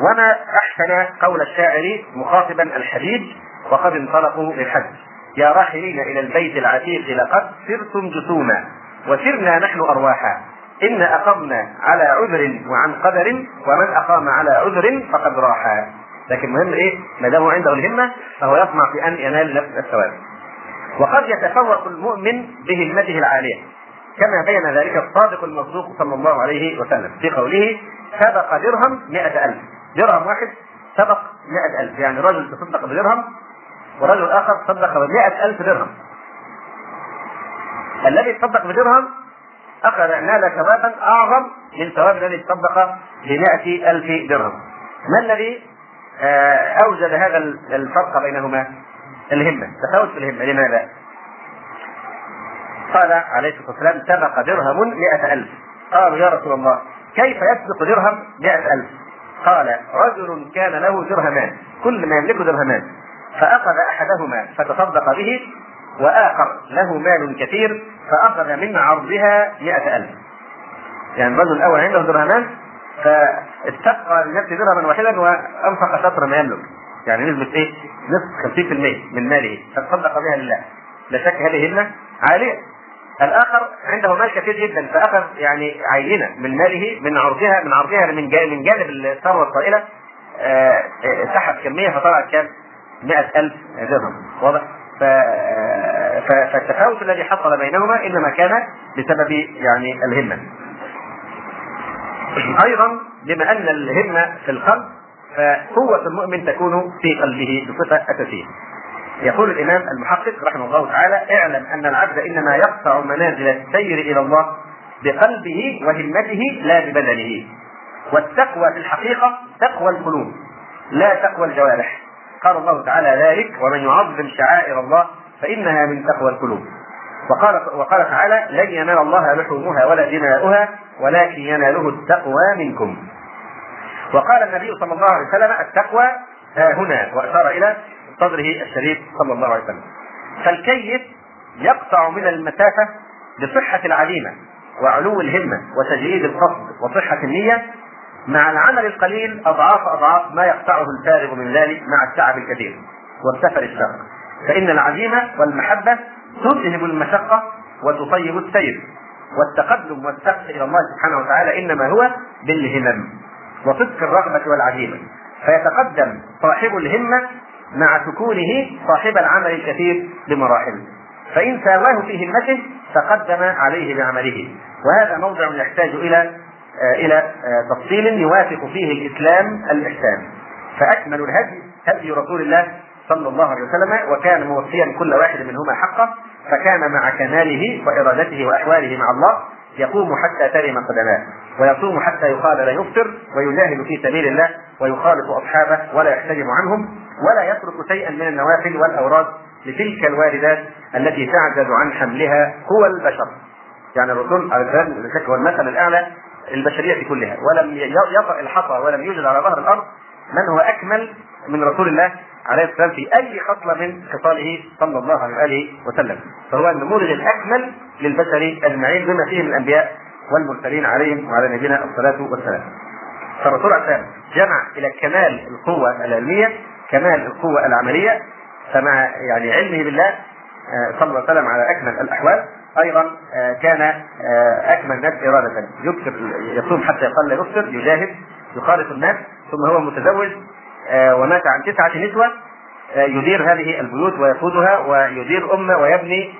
وما أحسن قول الشاعر مخاطبا الحبيب وقد انطلقوا للحج. يا راحلين إلى البيت العتيق لقد سرتم جسوما. وسرنا نحن أرواحا. إن أقمنا على عذر وعن قدر ومن أقام على عذر فقد راحا لكن مهم إيه؟ ما دام عنده الهمة فهو يطمع في أن ينال نفس الثواب. وقد يتفوق المؤمن بهمته العالية. كما بين ذلك الصادق المصدوق صلى الله عليه وسلم. في قوله سبق درهم مئة ألف. درهم واحد سبق مئة ألف. يعني رجل تصدق بدرهم ورجل آخر تصدق بمئة ألف درهم. الذي تصدق بدرهم أخذ نال ثوابا أعظم من ثواب الذي تصدق بمئة ألف درهم. ما الذي آه، أوجد هذا الفرق بينهما؟ الهمة. تفاوت في الهمة. لماذا؟ قال عليه الصلاة والسلام سبق درهم مئة ألف. قالوا يا رسول الله كيف يسبق درهم مئة ألف؟ قال رجل كان له درهمان كل ما يملكه درهمان فأخذ أحدهما فتصدق به وآخر له مال كثير فأخذ من عرضها مئة ألف. يعني الرجل الأول عنده درهمان فاستبقى لنفسه درهما واحدا وأنفق شطر ما يملك يعني نسبة إيه؟ نصف 50% من ماله. فتصدق بها لله. لا شك هذه همة عالية. الآخر عنده مال كثير جدا فأخذ يعني عينة من ماله من عرضها من عرضها من جانب من جانب الثروة الطائلة. آه، آه، سحب كمية فطلعت كام؟ 100000 درهم. واضح؟ فالتفاوت الذي حصل بينهما إنما كان بسبب يعني الهمة. أيضا بما أن الهمة في القلب فقوة المؤمن تكون في قلبه بصفة أساسية. يقول الإمام المحقق رحمه الله تعالى: اعلم أن العبد إنما يقطع منازل السير إلى الله بقلبه وهمته لا ببدنه. والتقوى في الحقيقة تقوى القلوب لا تقوى الجوارح. قال الله تعالى ذلك ومن يعظم شعائر الله فإنها من تقوى القلوب. وقال وقال تعالى لن ينال الله لحومها ولا دماؤها ولكن يناله التقوى منكم. وقال النبي صلى الله عليه وسلم التقوى ها هنا وأشار إلى صدره الشريف صلى الله عليه وسلم. فالكيف يقطع من المسافة بصحة العزيمة وعلو الهمة وتجريد القصد وصحة النية مع العمل القليل أضعاف أضعاف ما يقطعه الفارغ من ذلك مع التعب الكثير والسفر الشاق فإن العزيمة والمحبة تذهب المشقة وتطيب السير. والتقدم والسبق إلى الله سبحانه وتعالى إنما هو بالهمم وصدق الرغبة والعزيمة. فيتقدم صاحب الهمة مع سكونه صاحب العمل الكثير بمراحل فإن ساواه في همته تقدم عليه بعمله. وهذا موضع يحتاج إلى آه، تفصيل يوافق فيه الإسلام الإحسان. فأكمل الهدي هدي رسول الله صلى الله عليه وسلم وكان موفيا كل واحد منهما حقه فكان مع كماله وإرادته وأحواله مع الله يقوم حتى ترم قدماه ويصوم حتى يقال لا يفطر ويجاهد في سبيل الله ويخالط أصحابه ولا يحتجم عنهم ولا يترك شيئا من النوافل والأوراد لتلك الواردات التي تعجز عن حملها قوى البشر. يعني الرسول عليه السلام هو المثل الأعلى البشرية كلها. ولم يطأ الحصى ولم يوجد على ظهر الأرض من هو أكمل من رسول الله عليه السلام في أي خصلة من خصاله صلى الله عليه واله وسلم. فهو النموذج الاكمل للبشر أجمعين بما فيهم الأنبياء والمرسلين عليهم وعلى نبينا الصلاة والسلام. فالرسول عليه السلام جمع إلى كمال القوة العلمية كمال القوة العملية فمع يعني علمه بالله آه، صلى الله عليه وسلم على أكمل الأحوال. أيضا آه، كان آه، أكمل الناس إرادة. يكثر يصوم حتى يقل يفطر يجاهد يخالط الناس ثم هو متزوج آه، ومات عن تسعة نسوة آه، يدير هذه البيوت ويقودها ويدير أمة ويبني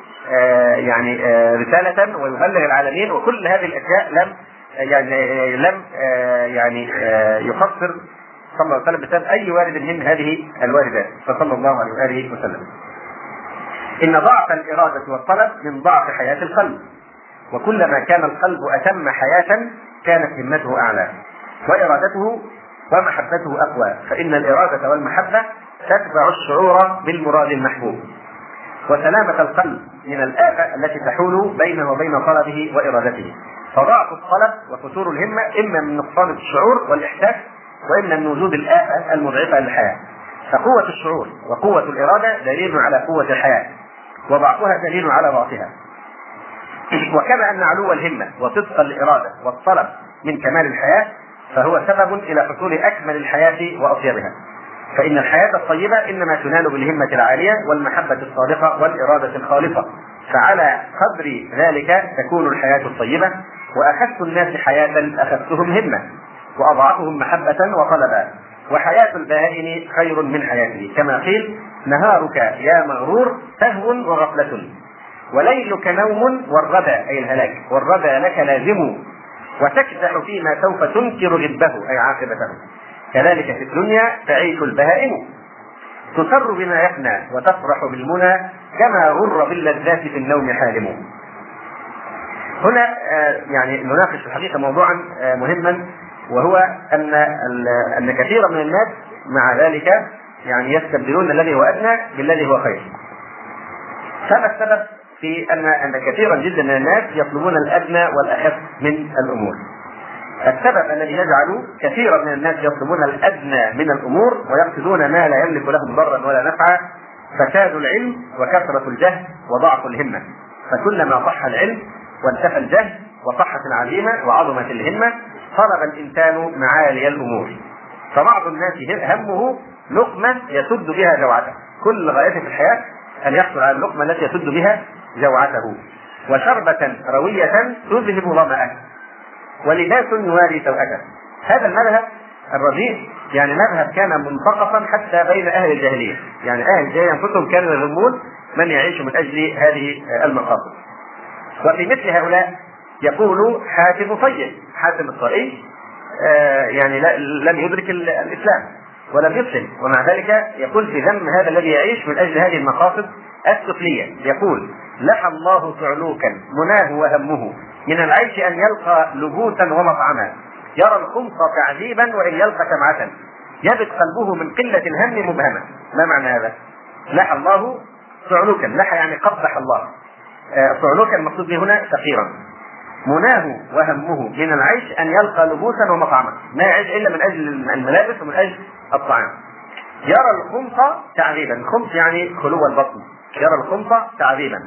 يعني رسالة ويبلغ العالمين وكل هذه الأشياء لم يعني لم يعني يقصر صلى الله عليه وسلم بسبب أي وارد من هذه الواردات. فصلى الله عليه وآله وسلم. إن ضعف الإرادة والطلب من ضعف حياة القلب. وكلما كان القلب أتم حياة كانت همته أعلى. وإرادته ومحبته أقوى. فإن الإرادة والمحبة تتبع الشعور بالمراد المحبوب. وسلامة القلب من الآفة التي تحول بينه وبين طلبه وإرادته. فضعف الطلب وفتور الهمة إما من نقصان الشعور والإحساس وإما من وجود الآفة المضعفة للحياة. فقوة الشعور وقوة الإرادة دليل على قوة الحياة. وضعفها دليل على ضعفها وكما أن علو الهمة وصدق الإرادة والطلب من كمال الحياة فهو سبب إلى حصول أكمل الحياة وأطيبها. فإن الحياة الطيبة إنما تنال بالهمة العالية والمحبة الصادقة والإرادة الخالصة. فعلى قدر ذلك تكون الحياة الطيبة واخف الناس حياة اخفتهم همة وأضعفهم محبة وطلبا. وحياة البهائم خير من حياته كما قيل نهارك يا مغرور سهو وغفلة. وليلك نوم والردى أي الهلاك. والردى لك لازم. وتكدح فيما سوف تنكر غبه أي عاقبته. كذلك في الدنيا تعيش البهائم. تسر بما يفنى وتفرح بالمنى كما غر باللذات في النوم حالم. هنا آه، يعني نناقش الحقيقة موضوعا آه، مهما وهو أن أن كثيرا من الناس مع ذلك يعني يستبدلون الذي هو أدنى بالذي هو خير. فما السبب في أن أن كثيرا جدا من الناس يطلبون الأدنى والأخف من الأمور. السبب الذي يجعل كثيرا من الناس يطلبون الأدنى من الأمور ويقصدون ما لا يملك لهم ضرا ولا نفعا فساد العلم وكثرة الجهل وضعف الهمة فكلما صح العلم وانتفى الجهل وصحت العزيمة وعظمت الهمة طلب الإنسان معالي الأمور فبعض الناس همه لقمة يسد بها جوعته. كل غايته في الحياة أن يحصل على اللقمة التي يسد بها جوعته. وشربة روية تذهب ظمأه. ولباس يواري سوءته. هذا المذهب الرديء يعني مذهب كان منتقصا حتى بين أهل الجاهلية، يعني أهل الجاهلية أنفسهم كانوا يذمون من يعيش من أجل هذه المقاصد. وفي مثل هؤلاء يقول حاتم طيب، حاتم الطائي آه يعني لم يدرك الإسلام. ولم يسلم ومع ذلك يقول في ذم هذا الذي يعيش من أجل هذه المقاصد السفليه يقول لحى الله صعلوكا مناه وهمه من العيش أن يلقى لبوسا ومطعما. يرى الخمس تعذيبا وإن يلقى شمعة يبت قلبه من قلة الهم مبهما ما معنى هذا؟ لحى الله صعلوكا لحى يعني قبح الله. آه، صعلوكا المقصود به هنا فقيرا مناه وهمه من العيش أن يلقى لبوسا ومطعما. ما يعيش إلا من أجل الملابس ومن أجل الطعام. يرى الخمس تعذيبا. الخمس يعني خلو البطن. يرى الخمس تعذيبا.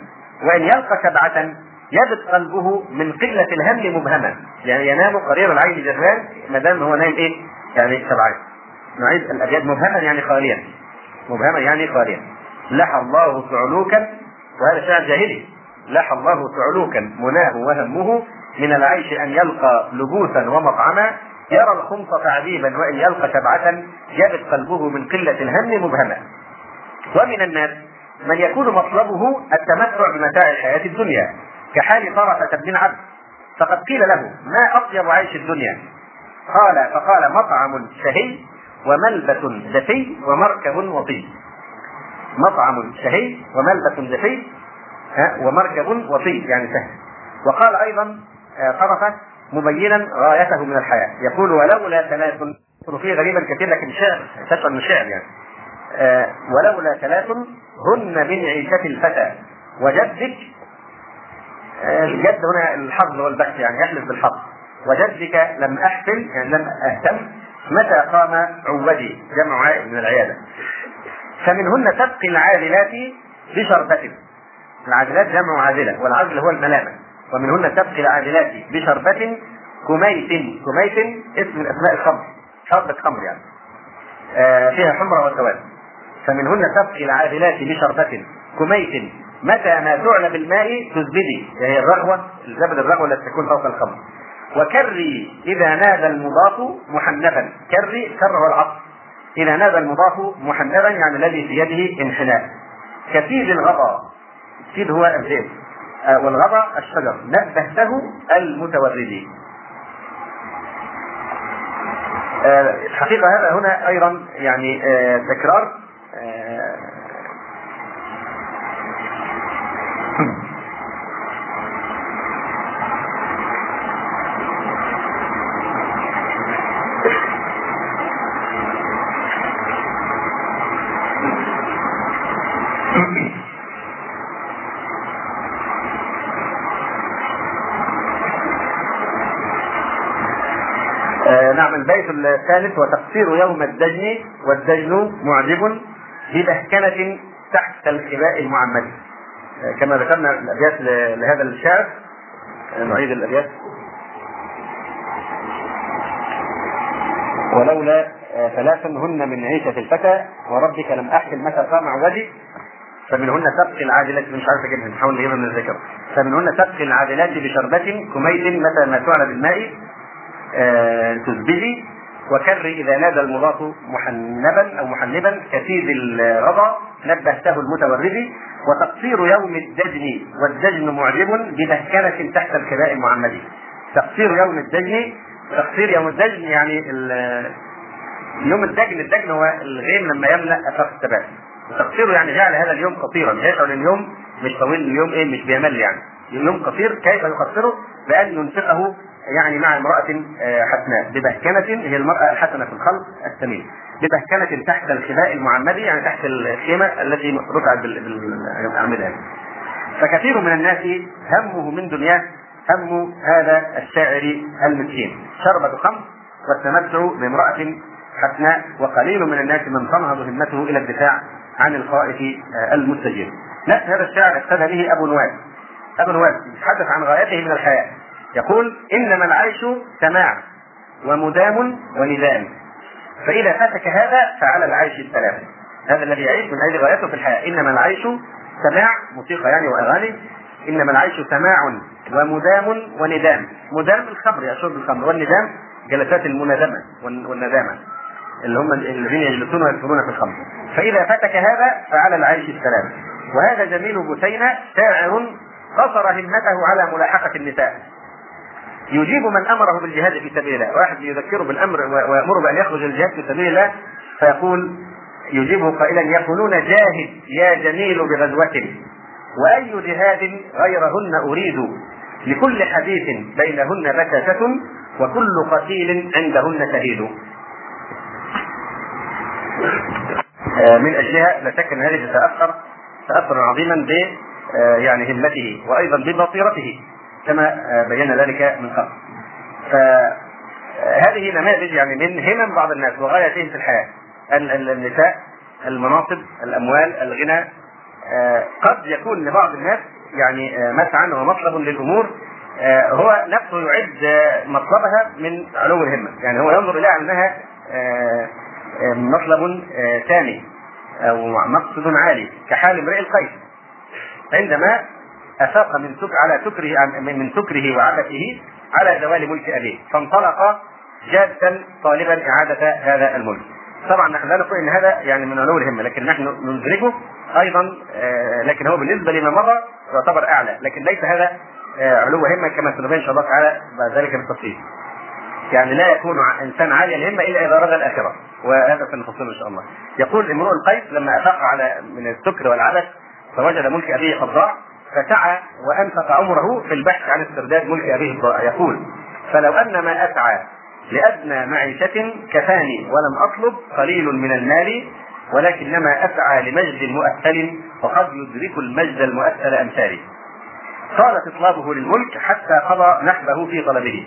وإن يلقى سبعه يبت قلبه من قلة الهم مبهما. يعني ينام قرير العين جران ما دام هو نايم إيه؟ يعني سبعان نعيد الأبيات. مبهما يعني خاليا. مبهما يعني خاليا. لحى الله صعلوكا وهذا شعر جاهلي. لحى الله صعلوكا مناه وهمه من العيش أن يلقى لبوسا ومطعما يرى الخمس تعذيبا وإن يلقى سبعه يبت قلبه من قلة الهم مبهما. ومن الناس من يكون مطلبه التمتع بمتاع الحياة الدنيا كحال طرفة بن عبد. فقد قيل له ما أطيب عيش الدنيا؟ قال فقال مطعم شهي وملبس دفي ومركب وطي مطعم شهي وملبس زفي ومركب وفي يعني سهل. وقال أيضا آه، طرفه مبينا غايته من الحياة. يقول ولولا ثلاث فيه غريبا كثير لكن شعر تشعر من شعر يعني. آه، ولولا ثلاث هن من عيشة الفتى. وجدك آه، الجد هنا الحظ والبحث يعني يحلف بالحظ. وجدك لم احسن يعني لم أهتم متى قام عودي جمع عائد من العيادة. فمنهن تبقي العادلات بشربة. العادلات جمع عادلة والعدل هو الملامة. ومنهن تبقي العادلات بشربة كميت كميت اسم من أسماء الخمر شربة خمر يعني. آه فيها حمرة وسواد. فمنهن تبقي العادلات بشربة كميت. متى ما تعلى بالماء تزبدي هي الرغوة الزبد الرغوة التي تكون فوق الخمر. وكري إذا نادى المضاف محنبا كري كر هو العطف. إذا نادى المضاف محنبا يعني الذي في يده انحناء. كثير الغضا كثير هو الذئب آه، والغضا الشجر. نبهته المتوردي الحقيقة هذا هنا أيضا يعني آه، تكرار آه، نعم البيت الثالث وتقصير يوم الدجن والدجن معجب ببهكنة تحت الخباء المعمد. كما ذكرنا الأبيات لهذا الشعر نعيد الأبيات. ولولا ثلاث هن من عيشة الفتى وربك لم أحسن متى قام عودي فمنهن تبقي العادلات مش عارف اجيبها نحاول نجيبها من الذكر. فمنهن تبقي العادلات بشربة كميت متى ما تعلى بالماء آه، تزبدي وكر إذا نادى المضاف محنبا أو محنبا كثير الرضا نبهته المتوردي وتقصير يوم الدجن والدجن معجب بمهكنة تحت الكباء المعمدي تقصير يوم الدجن تقصير يوم الدجن يعني يوم الدجن الدجن هو الغيم لما يملأ افاق الثبات تقصيره يعني جعل هذا اليوم قصيرا. يجعل اليوم مش طويل اليوم إيه؟ مش بيمل يعني. يوم قصير كيف يقصره؟ بأن ينفقه يعني مع امرأة آه، حسناء ببهكنة هي المرأة الحسنة في الخلق السمين. ببهكنة تحت الخباء المعمدي يعني تحت الخيمة التي رفعت بالأعمدة فكثير من الناس همه من دنياه هم هذا الشاعر المسكين شربة خمر والتمتع بامرأة حسناء وقليل من الناس من تنهض همته إلى الدفاع عن الخائف آه، المستجير. نفس هذا الشاعر اقتدى به أبو نواس. أبو نواس يتحدث عن غايته من الحياة. يقول إنما العيش سماع ومدام وندام فإذا فاتك هذا فعلى العيش السلام. هذا الذي يعيش من أجل غايته في الحياة. إنما العيش سماع موسيقى يعني وأغاني. إنما العيش سماع ومدام وندام مدام الخمر يا شرب الخمر والندام جلسات المنادمه والندامه اللي هم الذين يجلسون ويكثرون في الخمر. فإذا فاتك هذا فعلى العيش السلام. وهذا جميل بثينة شاعر قصر همته على ملاحقة النساء. يجيب من أمره بالجهاد في سبيل الله، واحد يذكره بالأمر ويأمره بأن يخرج الجهاد في سبيل الله فيقول يجيبه قائلا يقولون جاهد يا جميل بغزوة وأي جهاد غيرهن أريد؟ لكل حديث بينهن بكاشة وكل قتيل عندهن شهيد. آه، من أجلها لا شك أن هذه تتأثر تأثرا عظيما ب آه، يعني همته وأيضا ببصيرته. كما بينا ذلك من قبل. فهذه نماذج يعني من همم بعض الناس وغايتهم في الحياة. النساء المناصب الأموال الغنى آه، قد يكون لبعض الناس يعني آه، مسعى ومطلب للأمور آه، هو نفسه يعد مطلبها من علو الهمة. يعني هو ينظر إليها أنها مطلب ثاني أو مقصد عالي كحال امرئ القيس. عندما أفاق من سكر على سكره من سكره وعبثه على زوال ملك أبيه. فانطلق جادا طالبا إعادة هذا الملك. طبعا نحن لا نقول إن هذا يعني من علو الهمة لكن نحن ندركه أيضا آه، لكن هو بالنسبة لما مضى يعتبر أعلى. لكن ليس هذا آه، علو همة كما سنبين ان شاء الله تعالى بعد ذلك بالتفصيل. يعني لا يكون إنسان عالي الهمة إلا إذا رضى الآخرة. وهذا سنفصله إن شاء الله. يقول امرؤ القيس لما أفاق على من السكر والعبث فوجد ملك أبيه قد ضاع فسعى وأنفق عمره في البحث عن استرداد ملك أبيه الضائع يقول فلو أن ما أسعى لأدنى معيشة كفاني ولم أطلب قليل من المال ولكنما أسعى لمجد مؤثل وقد يدرك المجد المؤثل أمثالي. طال اطلابه للملك حتى قضى نحبه في طلبه.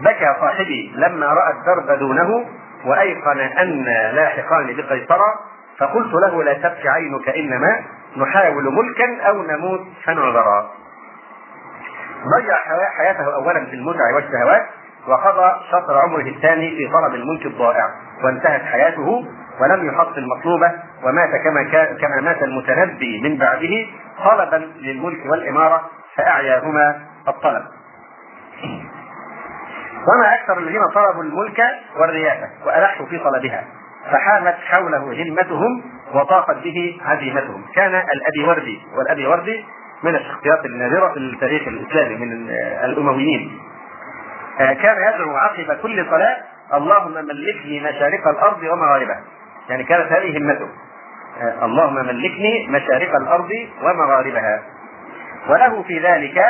بكى صاحبي لما رأى الدرب دونه وأيقن أن لاحقان بقيصر فقلت له لا تبكي عينك إنما نحاول ملكا أو نموت فنعذرا ضيع حياته اولا في المتع والشهوات وقضى شطر عمره الثاني في طلب الملك الضائع. وانتهت حياته ولم يحصل مطلوبه ومات كما كما مات المتنبي من بعده طلبا للملك والإمارة فأعياهما الطلب. وما أكثر الذين طلبوا الملك والرياسه وألحوا في طلبها. فحامت حوله همتهم وطاقت به عزيمتهم كان الأبي وردي والأبي وردي من الشخصيات النادرة في التاريخ الإسلامي من الأمويين. آه، كان يدعو عقب كل صلاة اللهم ملكني مشارق الأرض ومغاربها. يعني كانت هذه همته. آه، اللهم ملكني مشارق الأرض ومغاربها. وله في ذلك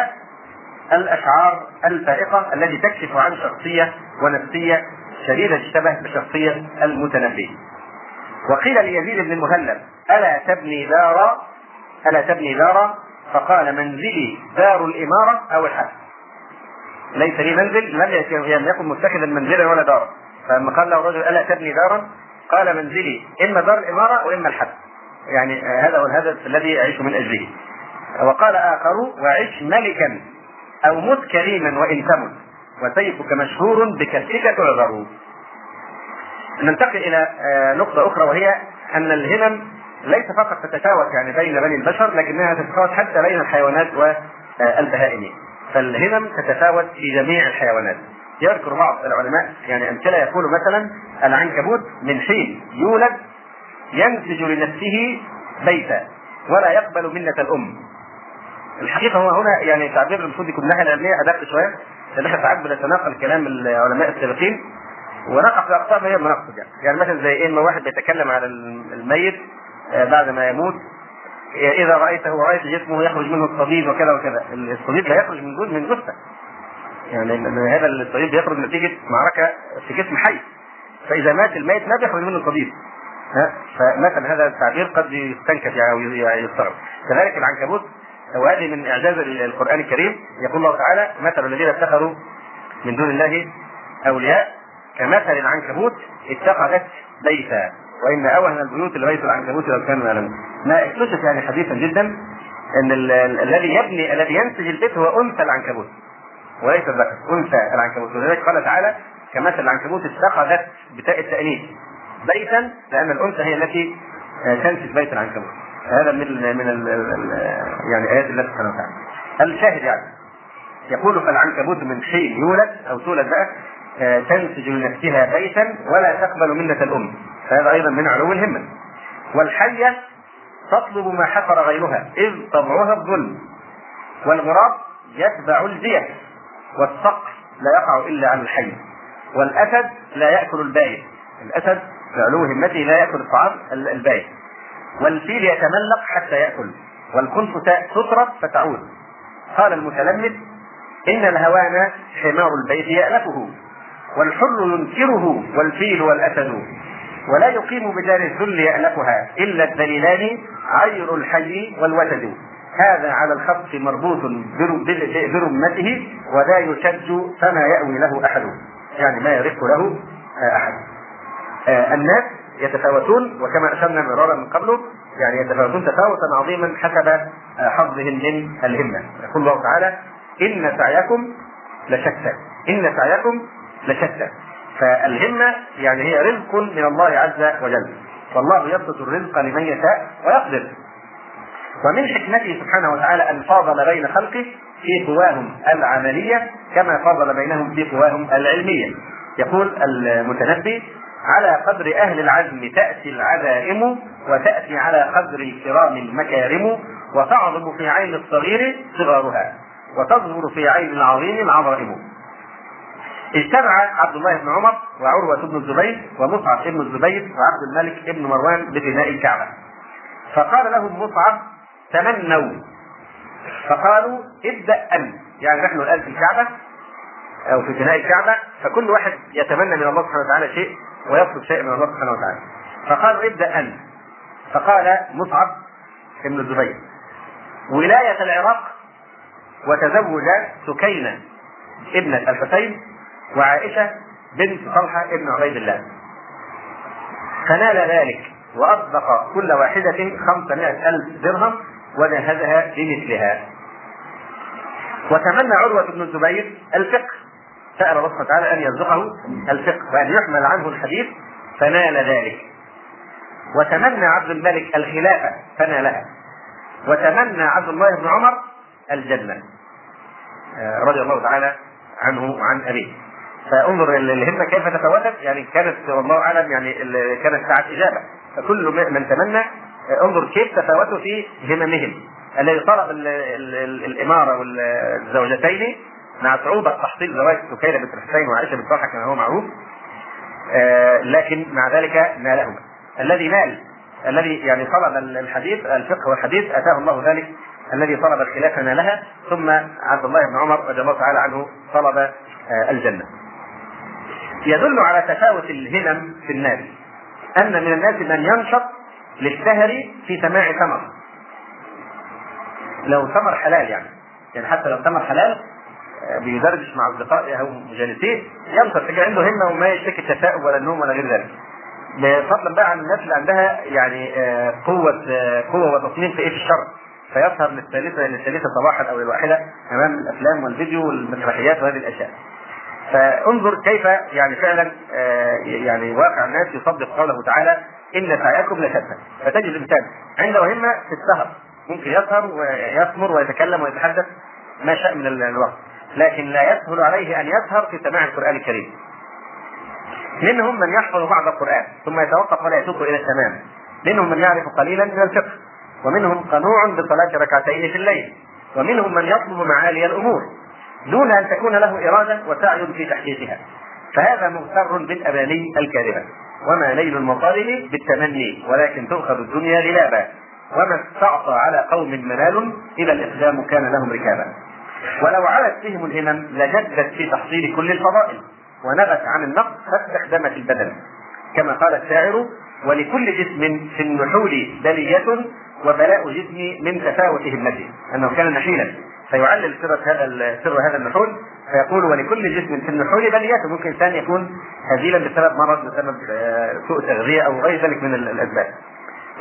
الأشعار الفائقة التي تكشف عن شخصية ونفسية شديده الشبه بشخصية المتنبي. وقيل ليزيد بن المهلب ألا تبني دارا ألا تبني دارا فقال منزلي دار الإمارة أو الحق ليس لي منزل لم يكن متخذا منزلا ولا دارا. فلما قال له الرجل ألا تبني دارا؟ قال منزلي إما دار الإمارة وإما الحد يعني هذا هو الهدف الذي اعيش من أجله. وقال آخر وعش ملكا أو مت كريما وإن تمت. وسيفك مشهور بكسرك تعذر. ننتقل إلى آه، نقطة أخرى وهي أن الهمم ليس فقط تتفاوت يعني بين بني البشر لكنها تتفاوت حتى بين الحيوانات والبهائم فالهمم تتفاوت في جميع الحيوانات. يذكر بعض العلماء يعني أمثلة يقول مثلا العنكبوت من حين يولد ينسج لنفسه بيتا ولا يقبل منة الأم. الحقيقة هو هنا يعني تعبير المفروض يكون الناحية العلمية أدق شوية. لأن إحنا ساعات بنتناقل كلام العلماء السابقين ونقع في أقسام هي المناقصة يعني. يعني مثلا زي إيه لما واحد بيتكلم على الميت آه، بعد ما يموت إذا رأيته ورأيت جسمه يخرج منه الصديد وكذا وكذا. الصديد لا يخرج من جزء من جثة. يعني هذا الصديد بيخرج نتيجة معركة في جسم حي. فإذا مات الميت ما بيخرج منه صديد ها؟ فمثلا هذا التعبير قد يستنكف يعني أو يستغرب. كذلك العنكبوت وهذه من إعجاز القرآن الكريم. يقول الله تعالى مثل الذين اتخذوا من دون الله أولياء كمثل العنكبوت اتخذت بيتا. وإن أوهن البيوت لبيت العنكبوت لو كانوا يعلمون. ما اكتشف يعني حديثا جدا إن الذي يبني الذي ينسج البيت هو أنثى العنكبوت. وليس الذكر أنثى العنكبوت. ولذلك قال تعالى كمثل العنكبوت اتخذت بتاء التأنيث بيتا لأن الأنثى هي التي تنسج بيت العنكبوت. هذا من من يعني آيات الله سبحانه وتعالى. الشاهد يعني. يقول فالعنكبوت من حين يولد أو تولد بقى آه، تنسج لنفسها بيتا ولا تقبل منة الأم. فهذا أيضا من علو الهمة. والحية تطلب ما حفر غيرها إذ طبعها الظلم. والغراب يتبع الزية والصقر لا يقع إلا على الحي. والأسد لا يأكل البايت الأسد لعلو همته لا يأكل الطعام البايت والفيل يتملق حتى يأكل. والكلاب تطرد فتعود. قال المتلمس إن الهوان حمار البيت يألفه والحر ينكره والفيل والأسد. ولا يقيم بدار الذل يألفها إلا الذليلان عير الحي والوتد هذا على الخسف مربوط برمته ولا يشج فما يأوي له أحد. يعني ما يرق له آه، أحد. آه، الناس يتفاوتون وكما أشرنا مرارا من قبله يعني يتفاوتون تفاوتا عظيما حسب آه، حظهم من الهمة. يقول الله تعالى إن سعيكم لشتى إن سعيكم لشتى. فالهمة يعني هي رزق من الله عز وجل. والله يبسط الرزق لمن يشاء ويقدر. ومن حكمته سبحانه وتعالى أن فاضل بين خلقه في قواهم العملية كما فاضل بينهم في قواهم العلمية. يقول المتنبي على قدر أهل العزم تأتي العزائم وتأتي على قدر الكرام المكارم وتعظم في عين الصغير صغارها وتظهر في عين العظيم العظائم. اجتمع عبد الله بن عمر وعروة بن الزبير ومصعب بن الزبير وعبد الملك بن مروان ببناء الكعبة. فقال لهم مصعب تمنوا. فقالوا ابدأ أنت. يعني نحن الآن في الكعبة أو في بناء الكعبة فكل واحد يتمنى من الله سبحانه وتعالى شيء. ويطلب شيء من الله سبحانه وتعالى. فقالوا ابدأ أنت. فقال مصعب بن الزبير. ولاية العراق وتزوج سكينة ابنة الحسين وعائشة بنت طلحة ابن عبيد الله. فنال ذلك وأصدق كل واحدة خمسمائة ألف درهم ونهزها بمثلها. وتمنى عروة بن الزبير الفقه سأل الله سبحانه وتعالى أن يرزقه الفقه وأن يحمل عنه الحديث فنال ذلك. وتمنى عبد الملك الخلافة فنالها وتمنى عبد الله بن عمر الجنة. آه، رضي الله تعالى عنه وعن أبيه. فانظر الهمة كيف تفاوتت يعني كانت والله أعلم يعني كانت ساعة إجابة. فكل من تمنى آه، انظر كيف تفاوتوا في هممهم. الذي طلب الإمارة والزوجتين مع صعوبة تحصيل زواج سكينة بنت الحسين وعائشة بنت طلحة كما هو معروف آه، لكن مع ذلك نالهما الذي نال الذي يعني طلب الحديث الفقه والحديث أتاه الله ذلك الذي طلب الخلافه نالها ثم عبد الله بن عمر رضي الله تعالى عنه طلب آه، الجنة. يدل على تفاوت الهمم في الناس أن من الناس من ينشط للسهر في سماع ثمر. لو ثمر حلال يعني يعني حتى لو ثمر حلال بيدردش مع اصدقائه أو مجالسيه ينشط عنده همه وما يشتكي التثاؤب ولا النوم ولا غير ذلك. فضلا بقى عن الناس اللي عندها يعني آه، قوة آه، قوة وتصميم في إيه في الشر فيسهر للثالثة للثالثة صباحا أو الواحدة امام الأفلام والفيديو والمسرحيات وهذه الأشياء. فانظر كيف يعني فعلا آه، يعني واقع الناس يصدق قوله تعالى إن سعيكم لشتى فتجد الإنسان عنده همة في السهر ممكن يسهر ويثمر ويتكلم ويتحدث ما شاء من الوقت لكن لا يسهل عليه أن يسهر في سماع القرآن الكريم. منهم من يحفظ بعض القرآن ثم يتوقف ولا يتوب إلى التمام. منهم من يعرف قليلا من الفقه ومنهم قنوع بصلاة ركعتين في الليل ومنهم من يطلب معالي الأمور دون أن تكون له إرادة وسعي في تحقيقها. فهذا مغتر بالأماني الكاذبة. وما نيل المطالب بالتمني ولكن تؤخذ الدنيا غلابا. وما استعصى على قوم منال إذا الإقدام كان لهم ركابا. ولو علت بهم الهمم لجدت في تحصيل كل الفضائل ونغت عن النقص فاستخدمت البدن. كما قال الشاعر ولكل جسم في النحول بلية وبلاء جسمي من تفاوت همته. أنه كان نحيلا. فيعلل سر هذا سر هذا النحول فيقول ولكل جسم في النحول بلية. ممكن انسان يكون هزيلا بسبب مرض بسبب آه، سوء تغذية أو غير ذلك من الأسباب.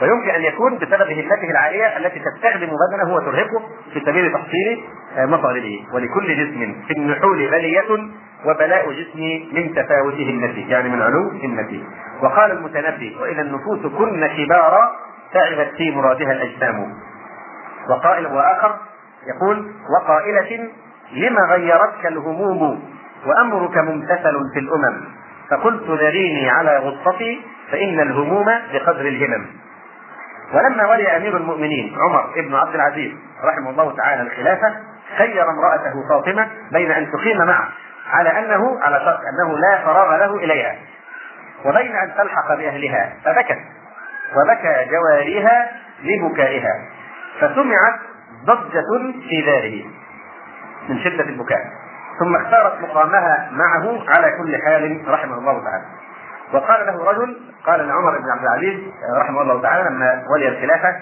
ويمكن أن يكون بسبب همته العاليه التي تستخدم بدنه وترهقه في سبيل تحصيل مطالبه ولكل جسم في النحول بليه وبلاء جسمي من تفاوت همتي يعني من علو همتي وقال المتنبي وإذا النفوس كن كبارا تعبت في مرادها الأجسام. وقائل وآخر يقول وقائلة لما غيرتك الهموم وأمرك ممتثل في الأمم؟ فقلت ذريني على غصتي فإن الهموم بقدر الهمم. ولما ولي أمير المؤمنين عمر بن عبد العزيز رحمه الله تعالى الخلافة خير امرأته فاطمة بين أن تقيم معه على أنه على شرط أنه لا فراغ له إليها وبين أن تلحق بأهلها فبكت وبكى جواريها لبكائها فسمعت ضجة في داره من شدة البكاء ثم اختارت مقامها معه على كل حال رحمه الله تعالى وقال له رجل قال لعمر بن عبد العزيز رحمه الله تعالى لما ولي الخلافة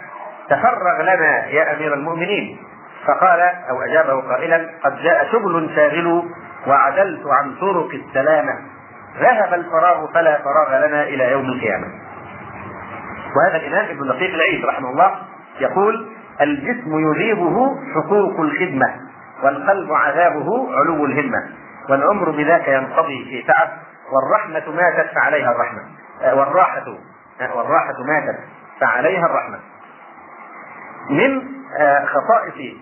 تفرغ لنا يا أمير المؤمنين. فقال أو أجابه قائلا قد جاء شغل شاغل وعدلت عن طرق السلامة ذهب الفراغ فلا فراغ لنا إلى يوم القيامة. وهذا الإمام ابن دقيق العيد رحمه الله يقول الجسم يذيبه حقوق الخدمة والقلب عذابه علو الهمة والعمر بذاك ينقضي في تعب والرحمة ماتت فعليها الرحمة. آه، والراحة آه، والراحة ماتت فعليها الرحمة. من آه، خصائص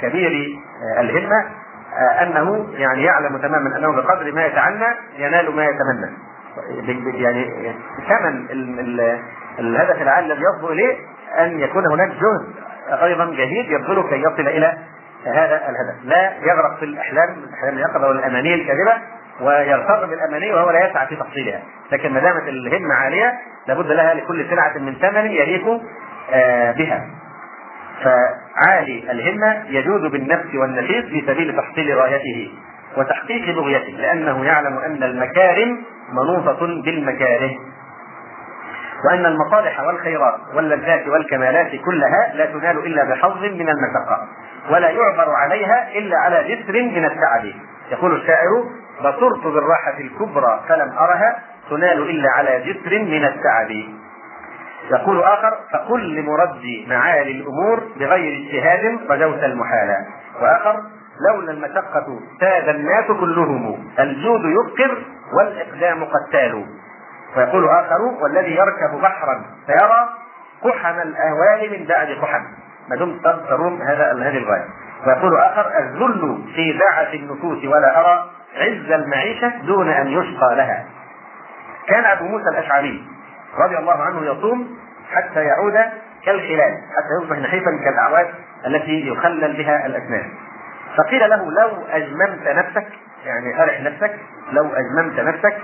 كبير الهمة أنه يعني يعلم تماما أنه بقدر ما يتعنى ينال ما يتمنى. يعني ثمن الهدف العالي الذي يصبو إليه أن يكون هناك جهد أيضا جهيد يبذله كي يصل إلى هذا الهدف. لا يغرق في الأحلام الأحلام اليقظه والاماني الكاذبة ويغتر بالأماني وهو لا يسعى في تحصيلها لكن ما دامت الهمة عالية لابد لها لكل سلعة من ثمن يليق آه، بها. فعالي الهمة يجود بالنفس والنشيط في سبيل تحصيل غايته وتحقيق بغيته لأنه يعلم أن المكارم منوطة بالمكاره. وأن المصالح والخيرات واللذات والكمالات كلها لا تنال إلا بحظ من المشقه ولا يعبر عليها إلا على جسر من التعب. يقول الشاعر بصرت بالراحة الكبرى فلم أرها تنال إلا على جسر من التعب. يقول آخر فقل لمردي معالي الأمور بغير اجتهاد رجوت المحال. وآخر لولا المشقة ساد الناس كلهم الجود يبقر والإقدام قتال ويقول آخر والذي يركب بحرا فيرى قحم الأهوال من بعد قحم ما دمت ترون هذا هذه الغاية. ويقول آخر الذل في دعة النفوس ولا أرى عز المعيشة دون أن يشقى لها. كان أبو موسى الأشعري رضي الله عنه يصوم حتى يعود كالخلال حتى يصبح نحيفا كالأعواد التي يخلل بها الأسنان. فقيل له لو أجممت نفسك يعني أرح نفسك لو أجممت نفسك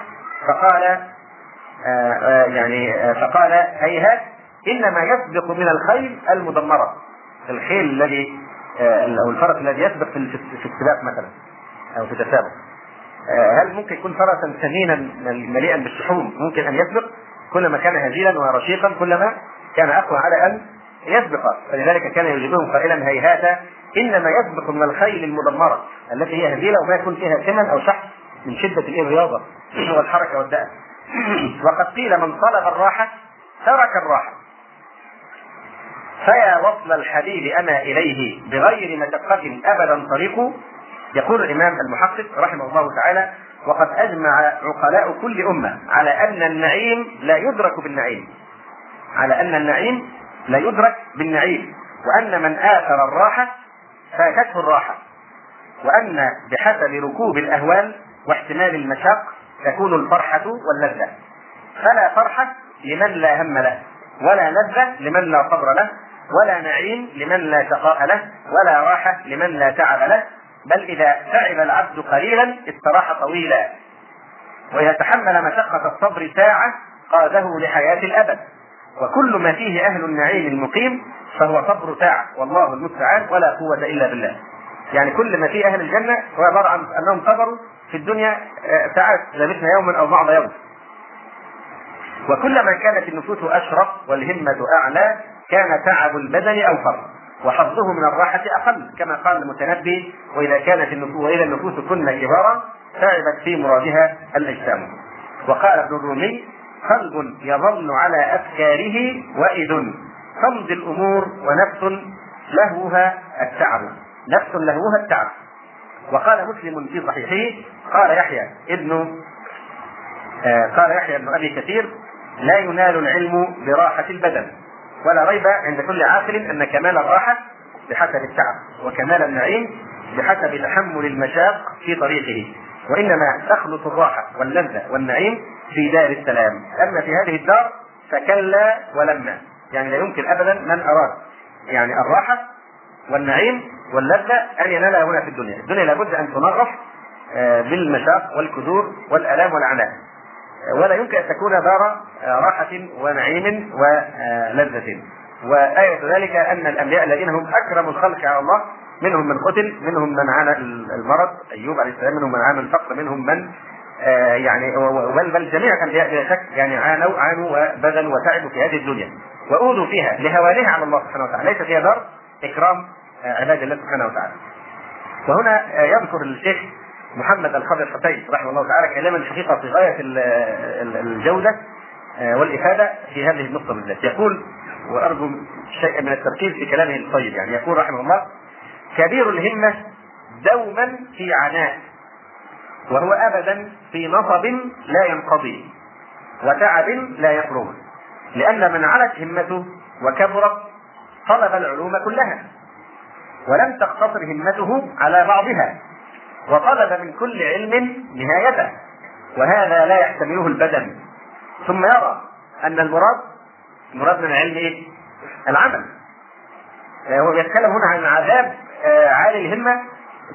فقال آه آه يعني آه فقال هيهات إنما يسبق من الخيل المدمرة. الخيل الذي أو الفرس الذي يسبق في السباق مثلا أو في التسابق. هل ممكن يكون فرسا ثمينا مليئا بالشحوم ممكن أن يسبق؟ كلما كان هزيلا ورشيقا كلما كان أقوى على أن يسبق. فلذلك كان يجيبهم قائلا هيهات إنما يسبق من الخيل المدمرة التي هي هزيلة وما يكون فيها ثمن أو شحم من شدة الرياضه والحركة والدأب. وقد قيل من طلب الراحة ترك الراحة. فيا وصل الحبيب أما إليه بغير مشقة أبدا طريق يقول الإمام المحقق رحمه الله تعالى وقد أجمع عقلاء كل أمة على أن النعيم لا يدرك بالنعيم على أن النعيم لا يدرك بالنعيم وأن من آثر الراحة فاتته الراحة وأن بحسب ركوب الأهوال واحتمال المشاق تكون الفرحة واللذة فلا فرحة لمن لا هم له ولا لذة لمن لا صبر له ولا نعيم لمن لا شقاء له ولا راحة لمن لا تعب له بل إذا تعب العبد قليلا استراح طويلا. وإذا تحمل مشقة الصبر ساعة قاده لحياة الأبد. وكل ما فيه أهل النعيم المقيم فهو صبر ساعة. والله المستعان ولا قوة إلا بالله. يعني كل ما فيه أهل الجنة هو عبارة عن أنهم صبروا في الدنيا ساعات لبثنا يوما أو بعض يوم. وكلما كانت النفوس أشرف والهمة أعلى كان تعب البدن أوفر. وحظه من الراحة أقل كما قال المتنبي وإذا كانت النفوس وإذا النفوس كن كبارا تعبت في مرادها الأجسام. وقال ابن الرومي قلب يظل على أفكاره وإذ تمضي الأمور ونفس لهوها التعب. نفس لهوها التعب. وقال مسلم في صحيحه قال يحيى ابن آه قال يحيى ابن أبي كثير لا ينال العلم براحة البدن. ولا ريب عند كل عاقل أن كمال الراحة بحسب التعب وكمال النعيم بحسب تحمل المشاق في طريقه. وإنما تخلط الراحة واللذة والنعيم في دار السلام. أما في هذه الدار فكلا ولما. يعني لا يمكن ابدا من أراد. يعني الراحة والنعيم واللذة أن ينالها هنا في الدنيا، الدنيا لابد أن تنغص آه، بالمشاق والكدور والألام والعناء ولا يمكن أن تكون دار راحة ونعيم ولذة. وآية ذلك أن الأنبياء الذين هم أكرم الخلق على الله منهم من قتل منهم من عانى المرض. أيوب عليه السلام منهم من عانى الفقر منهم من آه يعني بل بل جميع الأنبياء بلا شك يعني عانوا عانوا وبذلوا وتعبوا في هذه الدنيا. وأوذوا فيها لهوانها على الله سبحانه وتعالى. ليس فيها دار إكرام آه عباد الله سبحانه وتعالى. وهنا آه يذكر الشيخ محمد الخضر حسين رحمه الله تعالى كلاما الحقيقة في غاية الجودة آه، والإفادة في هذه النقطة بالذات. يقول وأرجو شيئا من التركيز في كلامه الطيب يعني يقول رحمه الله كبير الهمة دوما في عناء وهو ابدا في نصب لا ينقضي وتعب لا يقرب لأن من علت همته وكبرت طلب العلوم كلها ولم تقتصر همته على بعضها. وطلب من كل علم نهايته وهذا لا يحتمله البدن. ثم يرى أن المراد المراد من العلم إيه؟ العمل. آه، هو بيتكلم هنا عن عذاب آه، عالي الهمة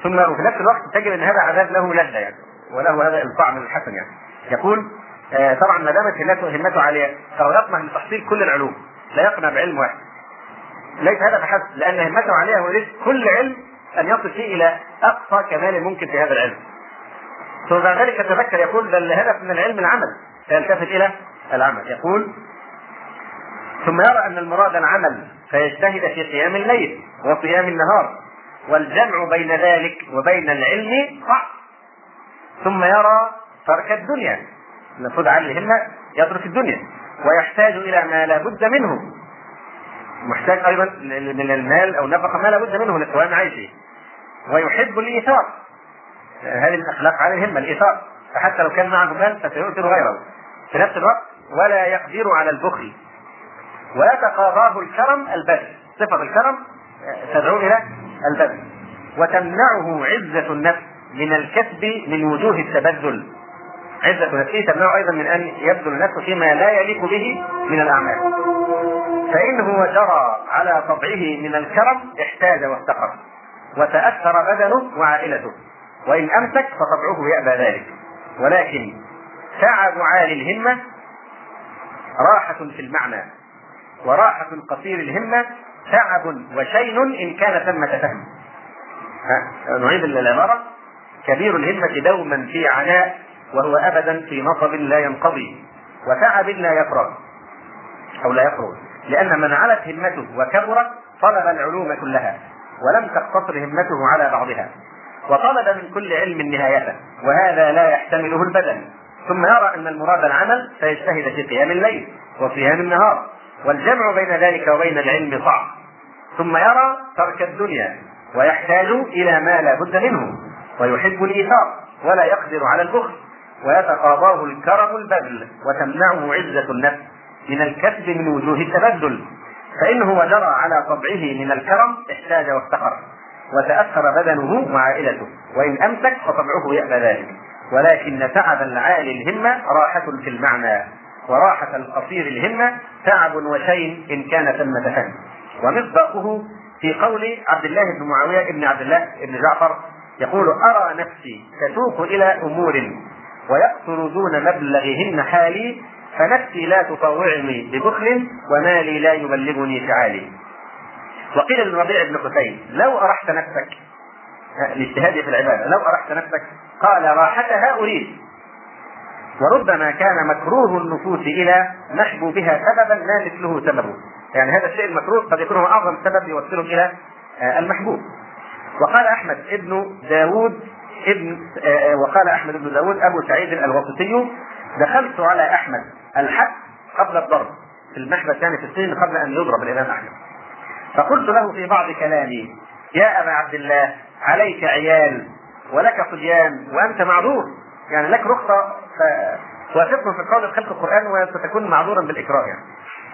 ثم وفي نفس الوقت تجد أن هذا عذاب له لذة يعني وله هذا الطعم الحسن يعني. يقول آه طبعا ما دامت همته همته عالية فهو يطمح لتحصيل كل العلوم لا يقنع بعلم واحد. ليس هذا فحسب لأن همته عالية هو كل علم أن يصل فيه إلى أقصى كمال ممكن في هذا العلم. ثم بعد ذلك يتذكر يقول بل الهدف من العلم العمل. فيلتفت إلى العمل. يقول ثم يرى أن المراد العمل فيجتهد في قيام الليل وقيام النهار والجمع بين ذلك وبين العلم صعب ثم يرى ترك الدنيا. المفروض على الهمة يترك الدنيا ويحتاج إلى ما لا بد منه. محتاج أيضا من المال أو نفقة ما لا بد منه لقوام عيشه. ويحب الإيثار. هذه الأخلاق على الهمة الإيثار. فحتى لو كان معه مال فسيؤثر غيره. في نفس الوقت ولا يقدر على البخل. ويتقاضاه الكرم البذل. صفة الكرم تدعو إلى البذل. وتمنعه عزة النفس من الكسب من وجوه التبذل. عزة نفسه تمنعه أيضا من أن يبذل نفسه فيما لا يليق به من الأعمال. فإن هو جرى على طبعه من الكرم احتاج وافتقر وتأثر بدنه وعائلته. وإن أمسك فطبعه يأبى ذلك. ولكن تعب عالي الهمة راحة في المعنى. وراحة قصير الهمة تعب وشين إن كان ثمة فهم. نعيد العبارة. كبير الهمة دوما في عناء وهو أبدا في نصب لا ينقضي وتعب لا يفرغ. أو لا يفرغ. لأن من علت همته وكبرت طلب العلوم كلها. ولم تقتصر همته على بعضها. وطلب من كل علم نهايته وهذا لا يحتمله البدن. ثم يرى أن المراد العمل فيجتهد في قيام الليل وصيام النهار. والجمع بين ذلك وبين العلم صعب. ثم يرى ترك الدنيا ويحتاج إلى ما لا بد منه ويحب الإيثار ولا يقدر على البخل. ويتقاضاه الكرم البذل وتمنعه عزة النفس من الكسب من وجوه التبذل. فإنه جرى على طبعه من الكرم احتاج وافتقر وتأثر بدنه وعائلته وإن أمسك فطبعه يأبى ذلك. ولكن تعب العالي الهمة راحة في المعنى وراحة القصير الهمة تعب وشين إن كان ثمة فهم ومصداقه في قول عبد الله بن معاوية بن عبد الله بن جعفر يقول أرى نفسي تسوق إلى أمور ويقصر دون مبلغهن حالي فنفسي لا تطوعني ببخل ومالي لا يبلغني فعالي. وقيل للربيع بن حسين لو أرحت نفسك الاجتهاد في العبادة لو أرحت نفسك قال راحتها أريد. وربما كان مكروه النفوس إلى محبوبها سببا لا مثله سببه يعني هذا الشيء المكروه قد يكون هو أعظم سبب يوصله إلى آه، المحبوب. وقال أحمد ابن داود ابن آه، آه، وقال أحمد بن داود أبو سعيد الوسطي دخلت على أحمد الحد قبل الضرب. في المحبس يعني في السن قبل أن يضرب الإمام أحمد. فقلت له في بعض كلامي يا أبا عبد الله عليك عيال ولك صبيان وأنت معذور. يعني لك رخصة توافقهم في القول بخلق القرآن وستكون معذورا بالإكراه يعني.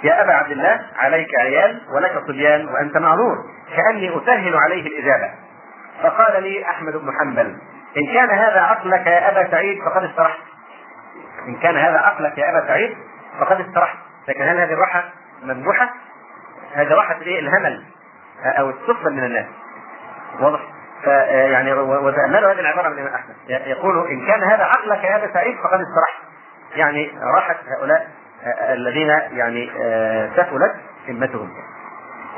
يا أبا عبد الله عليك عيال ولك صبيان وأنت معذور. كأني أسهل عليه الإجابة. فقال لي أحمد بن حنبل إن كان هذا عقلك يا أبا سعيد فقد استرحت إن كان هذا عقلك يا أبا سعيد فقد استرحت. لكن هل هذه الراحة ممدوحة؟ هذه راحة الإيه؟ الهمل أو السفل من الناس. واضح؟ فيعني وتأملوا هذه العبارة من الإمام أحمد يقول إن كان هذا عقلك يا أبا سعيد فقد استرحت. يعني راحت هؤلاء الذين يعني سفلت همتهم.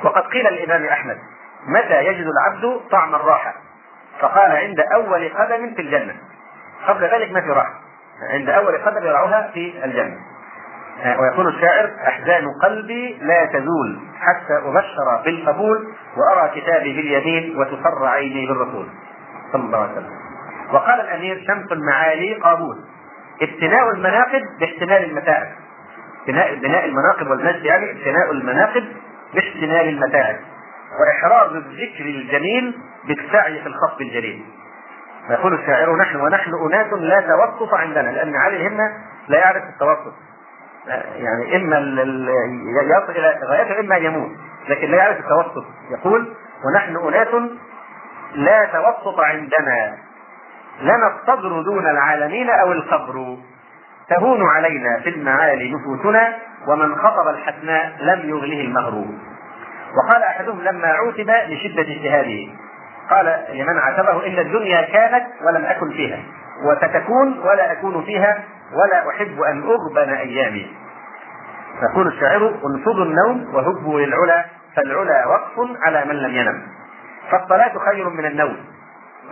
وقد قيل للإمام أحمد متى يجد العبد طعم الراحة؟ فقال عند أول قدم في الجنة. قبل ذلك ما في راحة. عند أول قدم يرعوها في الجنة. ويقول الشاعر أحزان قلبي لا تزول حتى أبشر بالقبول وأرى كتابي باليمين وتفر عيني بالرسول. صلى الله عليه وسلم. وقال الأمير شمس المعالي قابوس ابتناء المناقب باحتمال المتاعب. بناء بناء المناقب والمجد يعني ابتناء المناقب باحتمال المتاعب. وإحراز الذكر الجميل بالسعي في الخط الجليل. يقول الشاعر نحن ونحن أناس لا توسط عندنا لأن علي الهمة لا يعرف التوسط يعني إما يصل إلى غايته إما يموت لكن لا يعرف التوسط يقول ونحن أناس لا توسط عندنا لنا الصبر دون العالمين أو القبر. تهون علينا في المعالي نفوسنا ومن خطب الحسناء لم يغله المهر وقال أحدهم لما عوتب لشدة اجتهاده. قال لمن عاتبه إن الدنيا كانت ولم أكن فيها وستكون ولا أكون فيها ولا أحب أن أغبن أيامي. يقول الشاعر انفضوا النوم وهبوا للعلا فالعلا وقف على من لم ينم. فالصلاة خير من النوم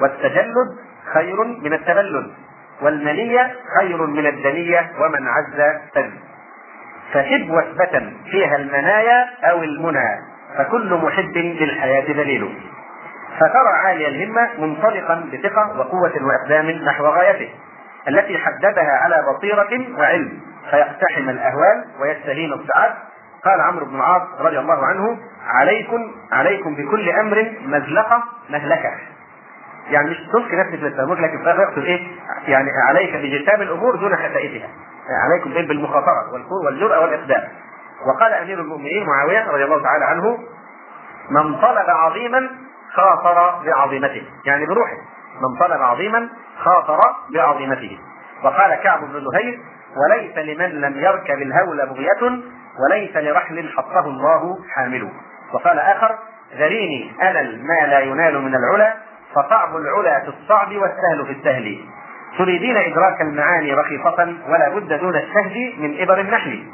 والتجلد خير من التبلد والمنية خير من الدنية ومن عز فز فحب وثبة فيها المنايا أو المنى فكل محب للحياة دليل. فترى عالي الهمة منطلقا بثقة وقوة وإقدام نحو غايته التي حددها على بصيرة وعلم فيقتحم الأهوال ويستهين السعاد قال عمرو بن العاص رضي الله عنه عليكم عليكم بكل أمر مزلقة مهلكة. يعني مش تلقي نفسك للتهمك لكن يقصد إيه؟ يعني عليك بجتاب الأمور دون حسائدها عليكم إيه؟ بالمخاطرة والجرأة والإقدام. وقال أمير المؤمنين معاوية رضي الله تعالى عنه من طلب عظيما خاطر بعظيمته. يعني بروحه. من طلب عظيما خاطر بعظيمته. وقال كعب بن زهير وليس لمن لم يركب الهول بغية وليس لرحل حطه الله حامله. وقال آخر ذريني أنل ما لا ينال من العلا فصعب العلا في الصعب والسهل في السهل. تريدين إدراك المعاني رخيصة ولا بد دون الشهد من إبر النحل.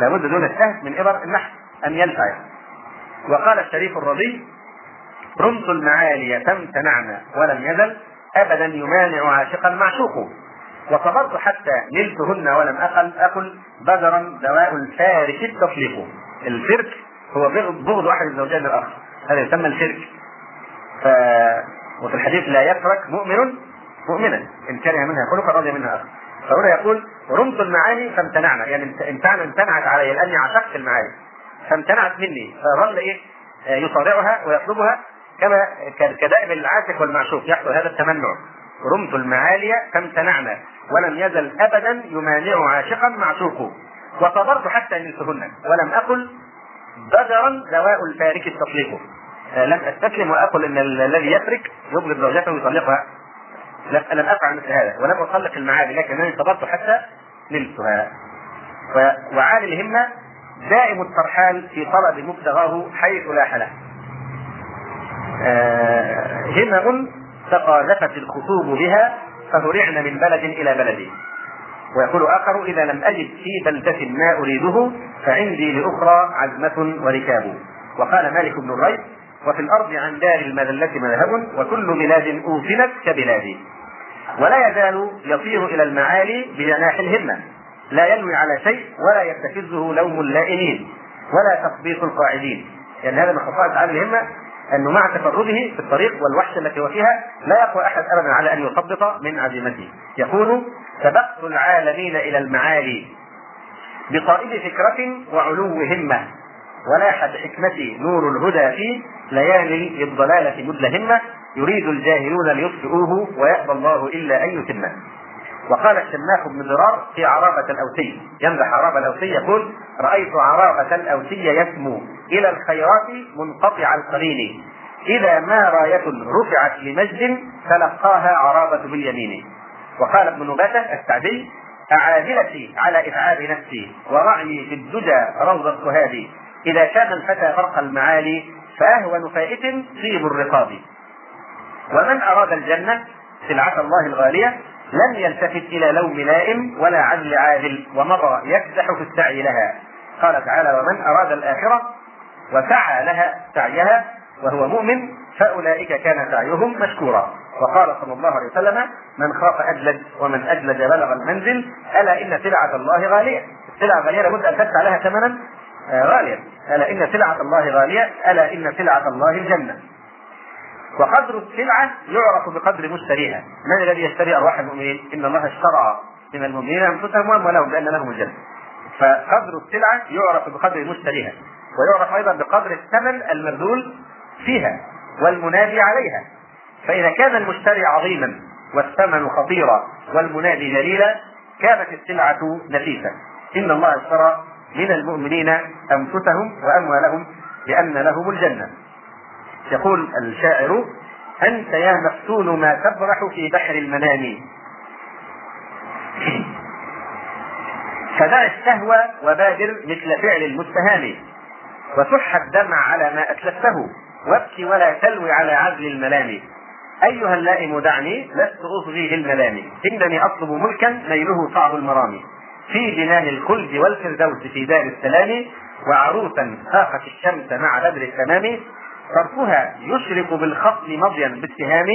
لا بد دون الشهد من إبر النحل. أن ينفع. وقال الشريف الرضي رمت المعالي تمتنعن ولم يزل أبدا يمانع عاشقا معشوق وصبرت حتى نلتهن ولم أقل أقل بدرا دواء الفارك التطليق الفرك هو بغض أحد الزوجين الآخر هذا يسمى الفرك. ف... وفي الحديث لا يترك مؤمن مؤمنا. إن كره منها خلقا رضي منها اخر فهنا يقول رمت المعاني فامتنعنا. يعني امتنع امتنعت علي لأني عشقت المعاني. فامتنعت مني. فظل إيه؟ يصارعها ويطلبها. كما كدائب العاشق والمعشوق يحصل هذا التمنع. رمت المعالي فامتنعنا ولم يزل ابدا يمانع عاشقا معشوق وصبرت حتى نلتهن ولم أقل بدرا دواء الفارك التطليق. آه، لم أستسلم وأقل إن الذي يترك يبغض زوجته ويطلقها. لم أفعل مثل هذا ولم أطلق المعالي لكنني صبرت حتى نلتها وعالي الهمة دائم الترحال في طلب مبتغاه حيث لاح له آه، همم تقاذفت الخطوب بها فهرعن من بلد إلى بلد. ويقول آخر إذا لم أجد في بلدة ما أريده فعندي لأخرى عزمة وركاب. وقال مالك بن الريب وفي الأرض عن دار المذلة مذهب وكل بلاد أوطنت كبلادي. ولا يزال يطير إلى المعالي بجناح الهمة. لا ينوي على شيء ولا يستفزه لوم اللائمين ولا تخبيط القاعدين. يعني هذا من خصائص عالي الهمة انه مع تفرده في الطريق والوحشه التي هو فيها لا يقوى أحد ابدا على أن يثبط من عزيمته. يقول سبقت العالمين إلى المعالي بقائد فكرة وعلو همة ولاح بحكمتي نور الهدى في ليالي الضلالة مدلهمة يريد الجاهلون ليطفئوه ويأبى الله إلا أن يتمه. وقال الشماخ بن ضرار في عرابة الأوسي. يمدح عرابة الأوسي يقول رأيت عرابة الأوسي يسمو إلى الخيرات منقطع القليل. إذا ما راية رفعت لمجد تلقاها عرابة باليمين. وقال ابن نباتة السعدي أعادلتي على إتعاب نفسي ورعي في الدجى روض السهاد. إذا كان الفتى فرق المعالي فأهون فائت طيب الرقاب. ومن أراد الجنة سلعة الله الغالية لم يلتفت إلى لوم لائم ولا عدل عادل ومضى يكدح في السعي لها. قال تعالى ومن أراد الآخرة وسعى لها سعيها وهو مؤمن فأولئك كان سعيهم مشكورا. وقال صلى الله عليه وسلم من خاف أجلد ومن أجلد بلغ المنزل ألا إن سلعة الله غالية؟ السلعة غالية لابد أن تدفع لها ثمنا آه، غاليا. ألا إن سلعة الله غالية ألا إن سلعة الله الجنة. وقدر السلعة يعرف بقدر مشتريها. من الذي يشتري أرواح المؤمنين؟ إن الله اشترى من المؤمنين أنفسهم وأموالهم بأن لهم الجنة. فقدر السلعة يعرف بقدر مشتريها. ويعرف أيضا بقدر الثمن المبذول فيها والمنادي عليها. فإذا كان المشتري عظيما والثمن خطيرا والمنادي جليلا كانت السلعة نفيسة. إن الله اشترى من المؤمنين أنفسهم وأموالهم بأن لهم الجنة. يقول الشاعر أنت يا مفتون ما تبرح في بحر المنام. فدع الشهوة وبادر مثل فعل المستهان وسح الدمع على ما أتلفته وابكي ولا تلوي على عزل الملام. أيها اللائم دعني لست أصغي للملام إنني أطلب ملكا نيله صعب المرام. في جنان الخلد والفردوس في دار السلام. وعروسا فاقت الشمس مع بدر التمام. طرفها يشرق بالخط مضيا بالسهام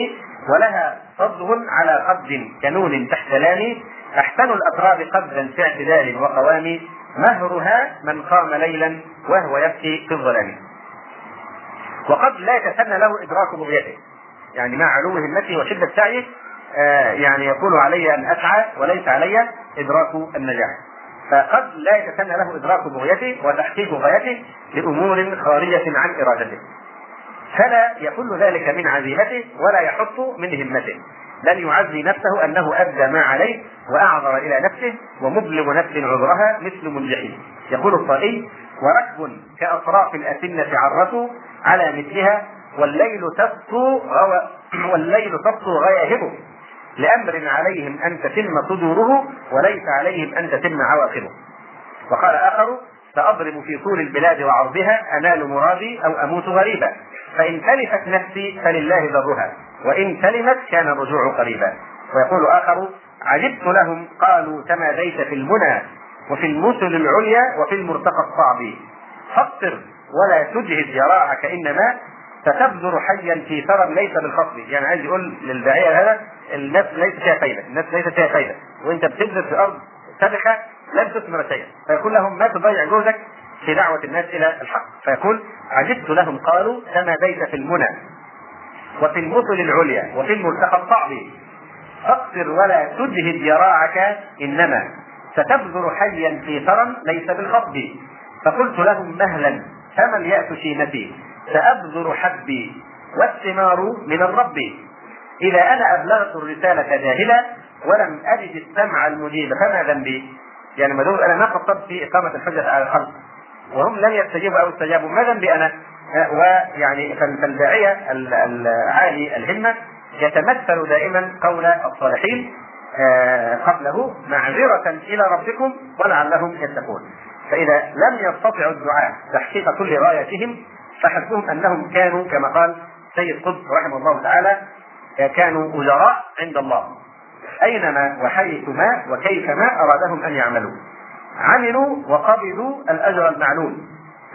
ولها صدغ على قد كنون تحت لام. أحسن الأتراب قدا في اعتدال وقوام. مهرها من قام ليلا وهو يبكي في الظلام. وقد لا يتسنى له إدراك بغيته يعني مع علو همته وشدة سعيه آه يعني يقول علي أن أسعى وليس علي إدراك النجاح. فقد لا يتسنى له إدراك بغيته وتحقيق غايته لأمور خارجة عن إرادته. فلا يكون ذلك من عزيمته ولا يحط من همته. بل يعزي نفسه أنه أدى ما عليه وأعذر إلى نفسه ومبلغ نفس عذرها مثل منجحين. يقول الطائي وركب كأطراف الاسنه عرته على مثلها والليل تسطو غو... والليل تسطو غياهبه. لأمر عليهم أن تتم صدوره وليس عليهم أن تتم عواقبه. وقال آخر سأضرب في طول البلاد وعرضها أنال مرادي أو أموت غريبا. فإن تلفت نفسي فلله ذرها وإن سلمت كان الرجوع قريبا. ويقول آخر عجبت لهم قالوا تماديت في المنى وفي المثل العليا وفي المرتقى الصعب. فاقصر ولا تجهد ذراعك إنما ستبذر حيا في ثرى ليس بالخصب يعني عايز يقول للداعيه هذا الناس ليس فيها فايدة الناس ليس فيها فايدة. وأنت بتبذر في أرض سبخه لن تثمر شيئا. فيقول لهم ما تضيع جهدك في دعوة الناس إلى الحق. فيقول عجبت لهم قالوا تماديت في المنى وفي المثل العليا وفي الملتقى الصعب فاقصر ولا تجهد ذراعك إنما. ستبذر حيا في ثرى ليس بالخطب فقلت لهم مهلا فمن يأت شيمتي سأبذر حبي والثمار من الرب. إذا أنا أبلغت الرسالة جاهلا ولم أجد السمع المجيب. فما ذنبي؟ يعني ما دول أنا ما قصرت في إقامة الحجة على الخلق وهم لم يستجيبوا أو استجابوا ما ذنبي أنا ويعني فالداعية العالي الهمة يتمثل دائما قول الصالحين آه، قبله معذرة إلى ربكم ولعلهم يتقون. فإذا لم يستطعوا الدعاء تحقيق كل غايتهم فحسبهم أنهم كانوا كما قال سيد قطب رحمه الله تعالى كانوا أجراء عند الله. أينما وحيثما وكيفما أرادهم أن يعملوا. عملوا وقبلوا الأجر المعلوم.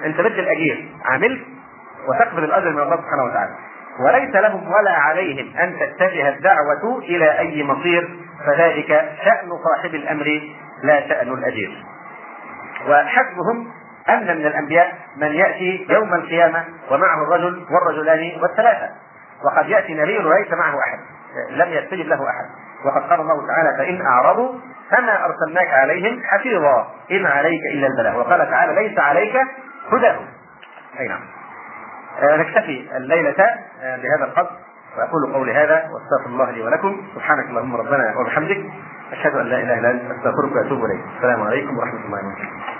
أنت بدي الأجير عملت وتقبل الأجر من الله سبحانه وتعالى. وليس لهم ولا عليهم أن تتجه الدعوة إلى أي مصير فذلك شأن صاحب الأمر لا شأن الأجير. وحسبهم أن من الأنبياء من يأتي يوم القيامة ومعه الرجل والرجلان والثلاثة. وقد يأتي نبي ليس معه أحد لم يستجب له أحد. وقد قال الله تعالى فإن أعرضوا فما أرسلناك عليهم حفيظا إن عليك إلا البلاغ وقال تعالى ليس عليك هداهم أي نعم. آه نكتفي الليلة آه بهذا القدر. وأقول قولي هذا وأستغفر الله لي ولكم. سبحانك اللهم ربنا وبحمدك. أشهد أن لا إله إلا أنت أستغفرك وأتوب إليك. السلام عليكم ورحمة الله وبركاته.